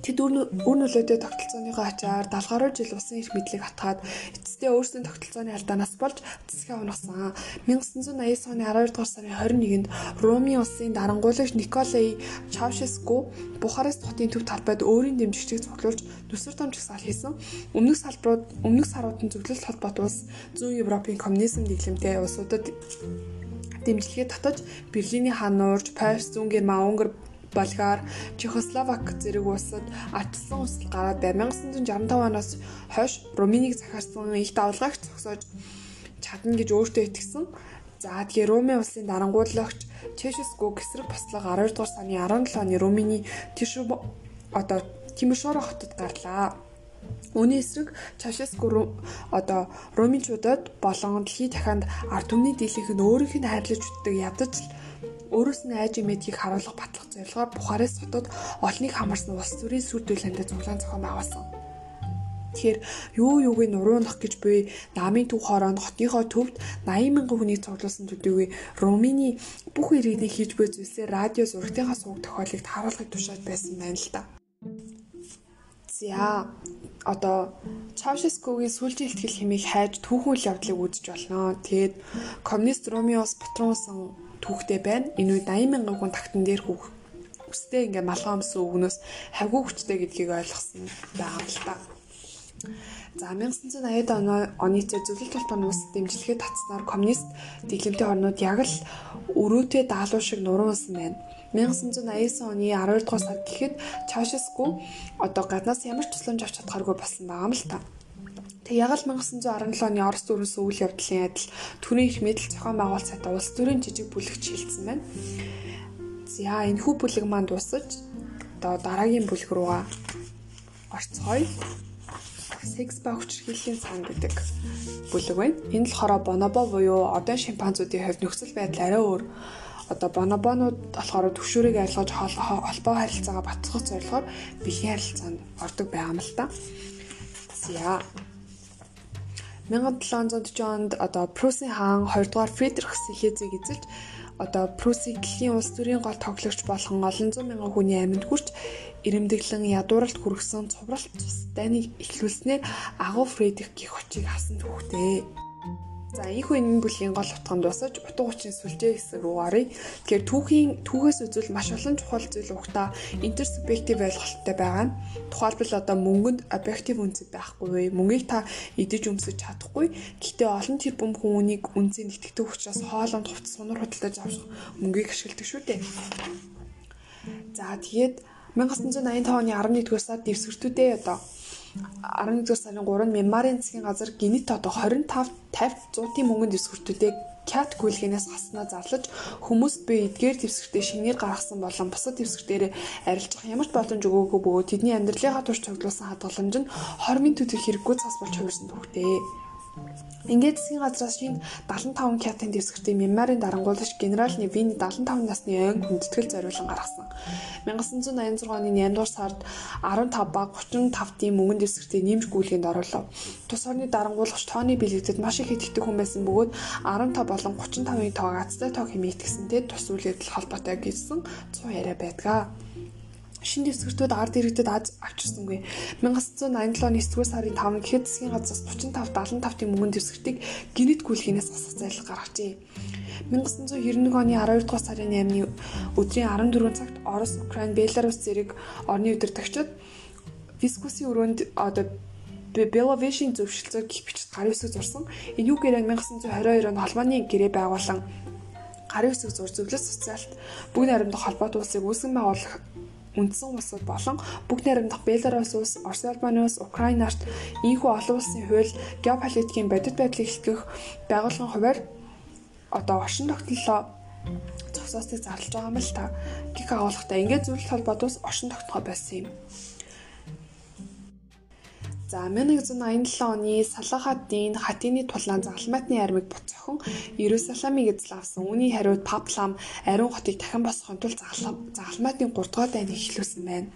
Тэд үр нөлөөтэй тогтолцооныхоо ачаар 70 гаруй жил усан эрх мэдлийг атгаад эцэстээ өөрсдийн тогтолцооны алдаанаас болж цэцгээ унагсан. 1980 оны 12 дугаар сарын 21-нд Ромын улсын дарангуулагч Николай Чаушеску Бухарест хотын төв талбайд өөрийн дэмжигчийг цуглуулж нүсэр дамжих сал хийсэн. Өмнөх салбарууд өмнөх саруудын зөвлөлт холбоот улс зүүн Европын коммунизм дэглэмтэй улсуудад дэмжлэгээ татаж Берлиний хаан нуурж Парис, Зүүн Герман, Унгар Болгар, Чехословак зэрэг улсад ачсан үсэл гараад бай. 1965 оноос хойш Румынийг захиарсан их давлгаагч зогсоож чадна гэж өөртөө итгэсэн. За тэгээ Руми улсын дарангуудлагч Чешеску гэсрэг бослого 12 дугаар сарын 17 оны Румыны Тишү одоо Тимишоро хотод гарлаа. Үүний эсрэг Чашеску одоо Румынчуудад болон дэлхийн дахинд ард түмний дийлэнх нь өөрийнх нь хайрлаж үтдэг ядаж Өөрөөс нь айж имэдгийг харуулах батлах зорилгоор Бухарест хотод олныг хамарсан улс төрийн сүр төлөндөө зуглаан зохион байгуулсан. Тэгэхээр юу юуг нь уруунах гэж буй намын төв хооронд хотынхоо төвд 80 мянган хүнийг цуглуулсан төдийгүй Румыны бүх иргэдийн хийж буй зүйлсээ радио зурагтынхаа сууг тохиолыг харуулахыг тушааж байсан байна л да. За одоо Чаушескогийн сүлжээ ихтгэл хэмээх хайж түүхэн үйл явдлыг үзэж болно. Тэгээд коммунист Ромеос Патронсон түүхтэй байна. Энэ үед 80 мянган хүн тагтан дээр хүүх өстэй ингээ малгай өмсөн өгнөөс хавгүй хүчтэй гэдгийг ойлгосон байгаа л та. За 1980 оны зөвлөлт толгойн ус дэмжлэгээ татснаар коммунист дэглэмтэй орнууд яг л өрөөтэй даалуу шиг нуруусан байна. 1989 оны 12 дугаар сард гэхэд Чаушеску одоо гаднаас ямар ч тусламж авч чадхааргүй болсон байгаа юм л та. Тэг яг л 1917 оны Орос дөрвөөс үйл явдлын адил төрийн их мэдл зохион байгуулалт сайтаа улс төрийн жижиг бүлэгч хэлсэн байна. За энэ хүү бүлэг маань дуусаж одоо дараагийн бүлэг руугаа орцгоё. Секс ба хүчирхийллийн сан гэдэг бүлэг байна. Энэ л хороо бонобо буюу одон шимпанзуудын хувьд нөхцөл байдал арай өөр одоо бонобонууд болохоор төвшөрийг арилгаж холбоо харилцаагаа батцах зорилгоор бэлгийн харилцаанд ордог байгаа юм л та. За 1740 онд одоо Прусын хаан 2 дугаар Фридрих Сихезиг эзэлж одоо Прусын дэлхийн улс төрийн гол тоглогч болгон олон зуун мянган хүний амьд хүрч ирэмдэглэн ядууралт хүргэсэн цувралт цус дайныг эхлүүлснээр агуу Фридрих гих очийг авсан түүхтэй. За ийхүү энэ бүлгийн гол утганд босож утга учирын сүлжээ хэсэг рүү оръё. Тэгэхээр түүхийн түүхээс үзвэл маш олон чухал зүйл угтаа интерсубъектив ойлголттой байгаа нь. Тухайлбал одоо мөнгөнд объектив үнцэд байхгүй. Мөнгийг та идэж өмсөж чадахгүй. Гэхдээ олон тэр бүм хүмүүнийг үнцийг итгэдэг учраас хоолонд хувц сунар худалдаж авах мөнгийг ашигладаг шүү дээ. За тэгээд 1985 оны 11-р сард дэвсгэртүүдээ одоо 11 дугаар сарын 3-нд Мемарын засгийн газар гинэт одоо 25 50 100-ийн мөнгөнд дэвсгэртүүдээ Кят гүйлгээс хаснаа зарлаж хүмүүст би эдгээр дэвсгэртээ шинээр гаргасан болон бусад дэвсгэртээр арилжах ямар ч боломж өгөөгүй бөгөөд тэдний амьдралынхаа турш цуглуулсан хадгаламж нь хормын төдий хэрэггүй цас болж хувирсан түүхтэй. Ингээд засгийн газраас шинэ 75 кятын дэвсгэртийн мемарын дарангуулагч генерал Невини 75 насны ойн хүндэтгэл зориулан гаргасан. 1986 оны 8 дугаар сард 15 ба 35-ийн мөнгөн дэвсгэртийн нэмж гүйлгэнд оруулав. Тус орны дарангуулагч тооны бэлэгдэд маш их итгэдэг хүн байсан бөгөөд 15 болон 35-ийн тоог азтай тоог хэмээн итгэсэнтэй тус үйл явдал холбоотой гэсэн цуу яриа байдгаа шин дэвсгэртүүд ард иргэдэд авчирсангүй. 1987 оны 9 сарын 5-нд гэхэд засгийн газраас 35 75-ийн мөнгөн дэвсгэртийг гинэт гүйлгээс асах зайлшгүй гаргажээ. 1991 оны 12 дугаар сарын 8-ны өдрийн 14 цагт Орос, Украин, Беларусь зэрэг орны удирдагчид Вискуси өрөөнд одоо Беловишийн зөвшөлтөөр гих бичиж гарын үсэг зурсан. Энэ юу гэрээ 1922 онд холбооны гэрээ байгуулан гарын үсэг зур зөвлөс социалт бүгд найрамдах холбоот улсыг үүсгэн байгуулах үндсэн улсууд болон бүгд найрамдах Беларусь улс, Орос Албаны улс, Украинаарт ийхүү олон улсын хууль, геополитикийн бодит байдлыг хэлтгэх байгууллагын хуваар одоо оршин тогтнолоо зогсоостыг зарлж байгаа юм л та. Гих агуулгатай ингээд зөвлөлт холбоодоос оршин тогтнохоо байсан юм. За 1987 оны Салахаддин Хатины тулаан загалмайтны армийг буцаахан Иерусалимыг эзэл авсан. Үүний хариуд Паплам ариун хотыг дахин босгохын тулд загалмайтны 3 дугаар дайныг эхлүүлсэн байна.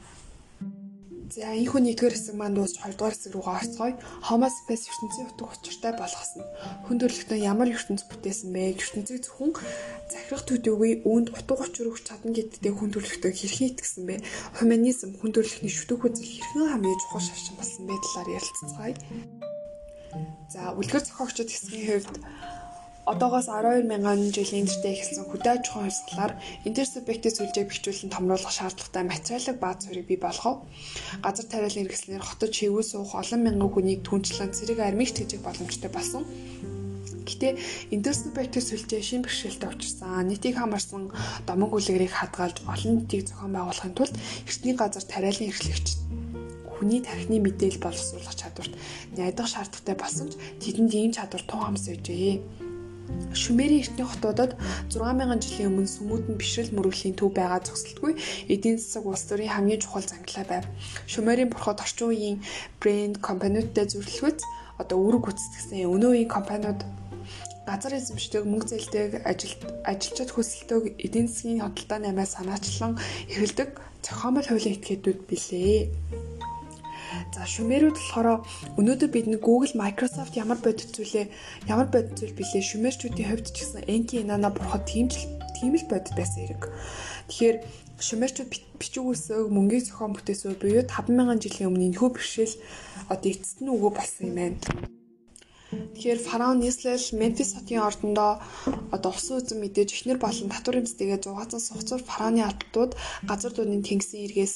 За энэхүү нэгдүгээр хэсэг маань дуусч хоёрдугаар хэсэг рүүгээ орцгоё. Homo sapiens ертөнцийн утга учиртай болгосон. Хүн төрөлхтөн ямар ертөнц бүтээсэн бэ? ертөнцийг зөвхөн захирах төдийгүй үүнд утга учир өгч чадна гэдэгтээ хүн төрөлхтөн хэрхэн итгэсэн бэ? Humanism хүн төрөлхтний шүтэг үзэл хэрхэн хамгийн чухал шашин болсон бэ талаар ярилцгаая. За үлгэр зохиогчд хэсгийн хувьд одоогоос 12 мянган жилийн тэртээ эхэлсэн хөдөө аж ахуйн хувьслаар интерсубъектив сүлжээг бэхжүүлэн томруулах шаардлагатай материалын бааз суурийг бий болгов. Газар тариалан хэрэгслээр хотод чивүү суух олон мянган хүнийг түнчлэн цэрэг армигч тэжих боломжтой болсон. Гэтэ интерсубъектив сүлжээ шин бэрхшээлтэй учирсан. Нийтийг хамаарсан домог үлгэрийг хадгалж олон нийтийг зохион байгуулахын тулд эртний газар тариалан хэрэглэгч хүний тархины мэдээлэл боловсруулах чадварт найдах шаардлагатай болсон ч тэдэнд ийм чадвар тун хамс байжээ. Шумерийн эртний хотуудад 6000 жилийн өмнө сүмүүдэн бишрэл мөрөглийн төв байгаа зогсолтгүй эдийн засаг улс төрийн хамгийн чухал зангилаа байв. Шумерийн бурхад орчин үеийн брэнд компаниудтай зөвлөлгөц одоо үүрэг гүйцэтгэсэн өнөө үеийн компаниуд газар эзэмшдэг мөнгө зээлдэг ажил ажилчид хөсөлтөг эдийн засгийн хөдөлтөө наймаа санаачлан эргэлдэг зохиомол хуулийн этгээдүүд билээ. За шумерүүд болохоор өнөөдөр бид нэг Google, Microsoft ямар бодит зүйлээ ямар бодит зүйл билээ шумерчүүдийн хувьд ч гэсэн Enki Inanna бурхад тийм л тийм л бодит байсан хэрэг. Тэгэхээр шумерчүүд бичиг үсэг мөнгийг зохион бүтээсөө буюу 5000 жилийн өмнө энэхүү бэрхшээл одоо эцэст нь өгөө болсон юм байна. Тэгэхээр фараон нийслэл Мемфис хотын ордондоо одоо усан үзэн мэдээж эхнэр болон татвар эмзтэйгээ зугаацсан сухцур фараоны албатууд газар дууны тэнгисийн эргээс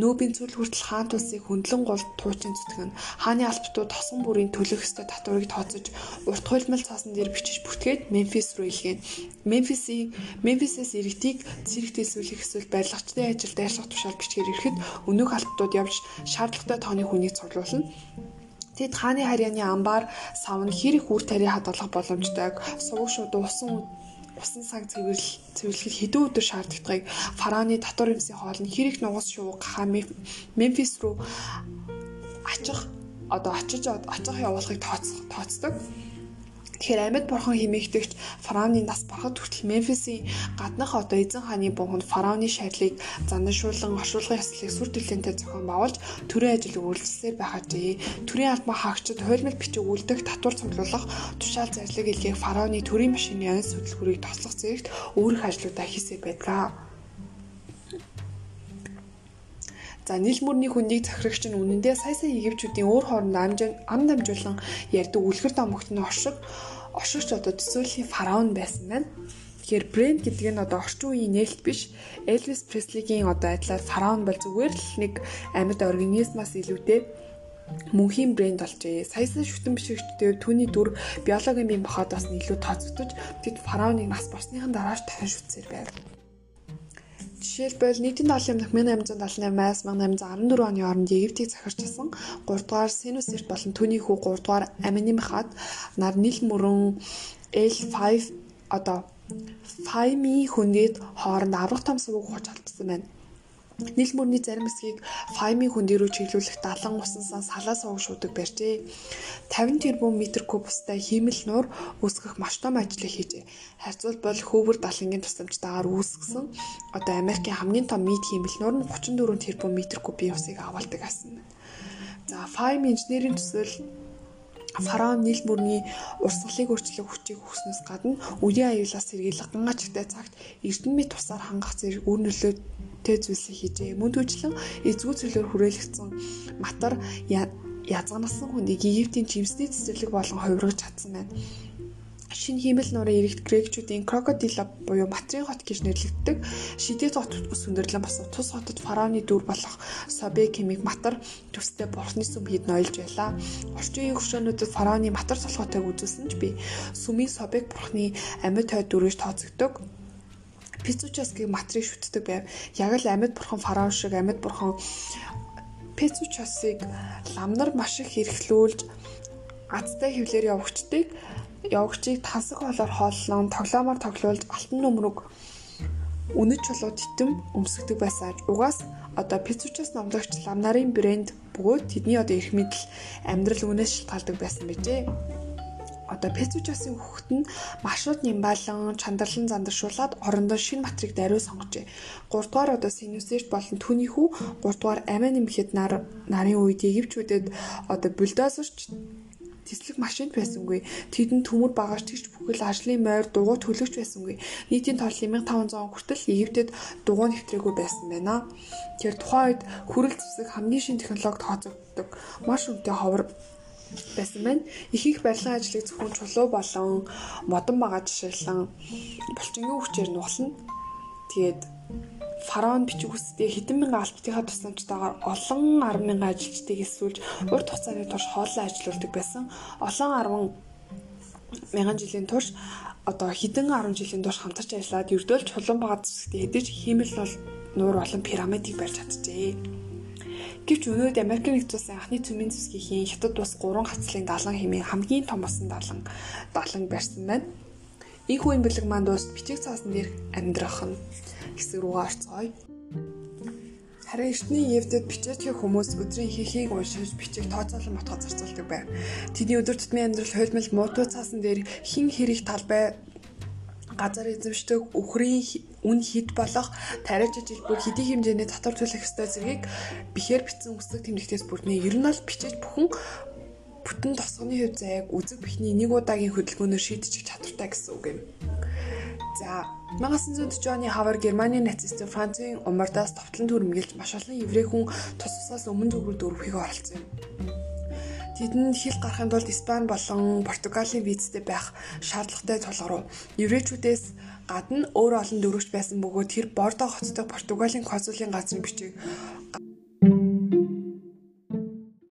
нөөбийн цүл хүртэл хаан тулсыг хөндлөн гол туучин зүтгэн хааны албатууд тосон бүрийн төлөх ёстой татварыг тооцож урт хуйлмал цаасан дээр бичиж бүтгээд Мемфис руу илгээн. Мемфисийн Мемфисээс иргэдийг цэрэгт элсүүлэх эсвэл барилгачдын ажил дайрлах тушаал бичгээр ирэхэд өнөөх албатууд явж шаардлагатай тооны хүнийг цуглуулна. Тэд хааны харьяаны амбаар савн хэр их үр тариа хадгалах боломжтойг сувг шууд усан усан цаг цэвэрлэл цэвэрлэхэд хэдэн өдөр шаардлагатайг фараоны татвар эмсийн хоол нь хэр их нугас шууг Мемфис руу очих одоо очиж очих явуулахыг тооцдог. Тэгэхээр амьд бурхан химээгдэгч фараоны нас барахад хүртэл Мемфисийн гаднах одоо эзэн хааны бунханд фараоны шаардлыг занданшуулан оршуулгын яслыг сүр төлөнтэй зохион байгуулж төрийн ажил үргэлжлэлээр байхажээ. Төрийн албан хаагчид хуйлмал бичиг үлдэх, татвар цуглуулах, тушаал зарлиг илгээх фараоны төрийн машины янз хөдөлгүүрийг тослох зэрэгт өөрөх ажлуудаа хийсэй байдаг. За нийл мөрний хүнийг захирагч нь үнэндээ сая сая Египчүүдийн өөр хоорондоо амжин ам дамжуулан ярьдаг үлгэр домогт нь оршиг оршигч одоо төсөөллийн фараон байсан байна. Тэгэхээр брэнд гэдэг нь одоо орчин үеийн нээлт биш. Элвис Преслигийн одоо адилаар фараон бол зүгээр л нэг амьд организмаас илүүтэй мөнхийн брэнд болжээ. Саясан шүтэн бишигчдээр түүний дүр биологийн бие махбодоос нь илүү тооцогдож тэд фараоныг нас болсныхан дарааш дахин шүтсээр байв. Жишээлбэл нийтийн даалын өмнөх 1878-аас 1814 оны хооронд Египтийг захирчсан 3 дугаар Синусерт болон түүний хүү 3 дугаар Аминимхад нар нийл мөрөн L5 одоо Файми хүндэд хооронд аврах том сувг ухаж алдсан байна. Нийл мөрний зарим хэсгийг файмын хүндий рүү чиглүүлэх далан усансан салаа сувг шуудаг барьжээ. 50 тэрбум метр кубустай хиймэл нуур үүсгэх маш том ажлыг хийжээ. Харьцуулбал Хөвөр далангийн тусламжтайгаар үүсгэсэн одоо Америкийн хамгийн том нийт хиймэл нуур нь 34 тэрбум метр кубын усыг агуулдаг асан. За файм инженерийн төсөөл фараон нийл мөрний урсгалыг өөрчлөх хүчийг өгснөөс гадна үеийн аюулаас сэргийлэх гангачтай цагт эрдэнэми тусаар хангах зэрэг үр нөлөө тэ зүйлсийг хийжээ. Мөн түүчлэн эзгүй цөлөөр хүрээлэгдсэн матар язганасан хүнийг Египтийн жимсний цэцэрлэг болон хувиргаж чадсан байна. Шинэ хиймэл нуурын иргэд грекчүүдийн крокодила буюу матрийн хот гэж нэрлэгддэг шидэт хот ус өндөрлөн босоо тус хотод фараоны дүр болох Собе хэмиг матар төстэй бурхны сүм хэд ноёлж байлаа. Орчин үеийн хөршөөнүүдэд фараоны матар солихотойг үзүүлсэн ч би сүмийн Собек бурхны амьд хойд дүрэж тооцогдог Пицучасгийн матрийг шүтдэг байв. Яг л амьд бурхан фараон шиг амьд бурхан Пицучасыг ламнар маш их хэрэглүүлж азтай хөвлөр явагчдыг явагчийг тансаг холоор хооллон тоглоомоор тоглуулж алтан нөмрөг үнэт чулуу титэм өмсгдөг байсан. Угаас одоо Пицучас номлогч лам нарын брэнд бөгөөд тэдний одоо эрх мэдэл амьдрал үнээс шалтгаалдаг байсан байжээ. одоо Пецүчасын хөхт нь маршрут нямбалан чандарлан зандаршуулаад орондоо шинэ матрик даруй сонгожээ. 3 дугаар одоо Синусерт болон түүний хүү 3 дугаар Амин нэмэхэд нар нарын үед Египчүүдэд одоо бульдозерч тэслэг машинд байсангүй. Тэдэнд төмөр багаж тэгч бүхэл ажлын морь дугуй төлөгч байсангүй. Нийтийн тол 1500 хүртэл Египтэд дугуй нэвтрээгүй байсан байна. Тэгэхээр тухайн үед хүрэл зэвсэг хамгийн шинэ технологид тооцогддог маш өндөр ховор байсан байна. Их их барилгын ажлыг зөвхөн чулуу болон модон байгаа жишээлэн булчингийн хүчээр нугална. Тэгээд фараон бичиг үстэй хэдэн мянган албатынхаа тусламжтайгаар олон 10 мянган ажилчдыг эсвүүлж урт хугацааны турш хооллон ажилуулдаг байсан. Олон 10 мянган жилийн турш одоо хэдэн 10 жилийн турш хамтарч ажиллаад ердөөл чулуун байгаа зүсгтээ хэдэж хиймэл бол нуур болон пирамидыг барьж чаджээ. Гэвч өнөөдөр Америк нэгдсэн улсын анхны цөмийн зэвсгийн хятад бас 3 хацлын далан хэмээн хамгийн томоосон далан далан барьсан байна. Ийхүү энэ бэлэг маань дуус бичиг цаасан дээр амьдрах нь хэсэг рүү орцгоё. Харин эртний Евдэд бичээчийн хүмүүс өдрийн хийхийг уншиж бичиг тооцоолон мотгоо зарцуулдаг байв. Тэдний өдөр тутмын амьдрал хойлмол муутуу цаасан дээр хин хэрэг талбай газар эзэмшдэг үхрийн үн хід болох тариач жилбэр хэдий хэмжээний татвар төлөх ёстой зэргийг бихээр бичсэн үсэг тэмдэгтээс бүрднэ. Ер нь бол бичиж бүхэн бүтэн тосгоны хөв зайг үзэг бихний нэг удаагийн хөдөлгөөнөөр шийдчих чадвартай гэсэн үг юм. За 1940 оны хавар Германы нацист Францын умардаас товтлон түрэмгийлж маш олон еврей хүн тус тусаас өмнө зүг рүү дөрвөхийг оролцсон юм. Тэдэнд хил гарахын тулд Испани болон Португалийн визтэй байх шаардлагатай тулгарав. Еврейчүүдээс гадна өөр олон дөрөвч байсан бөгөөд тэр Бордо хоттой Португалийн консулын газрын бичиг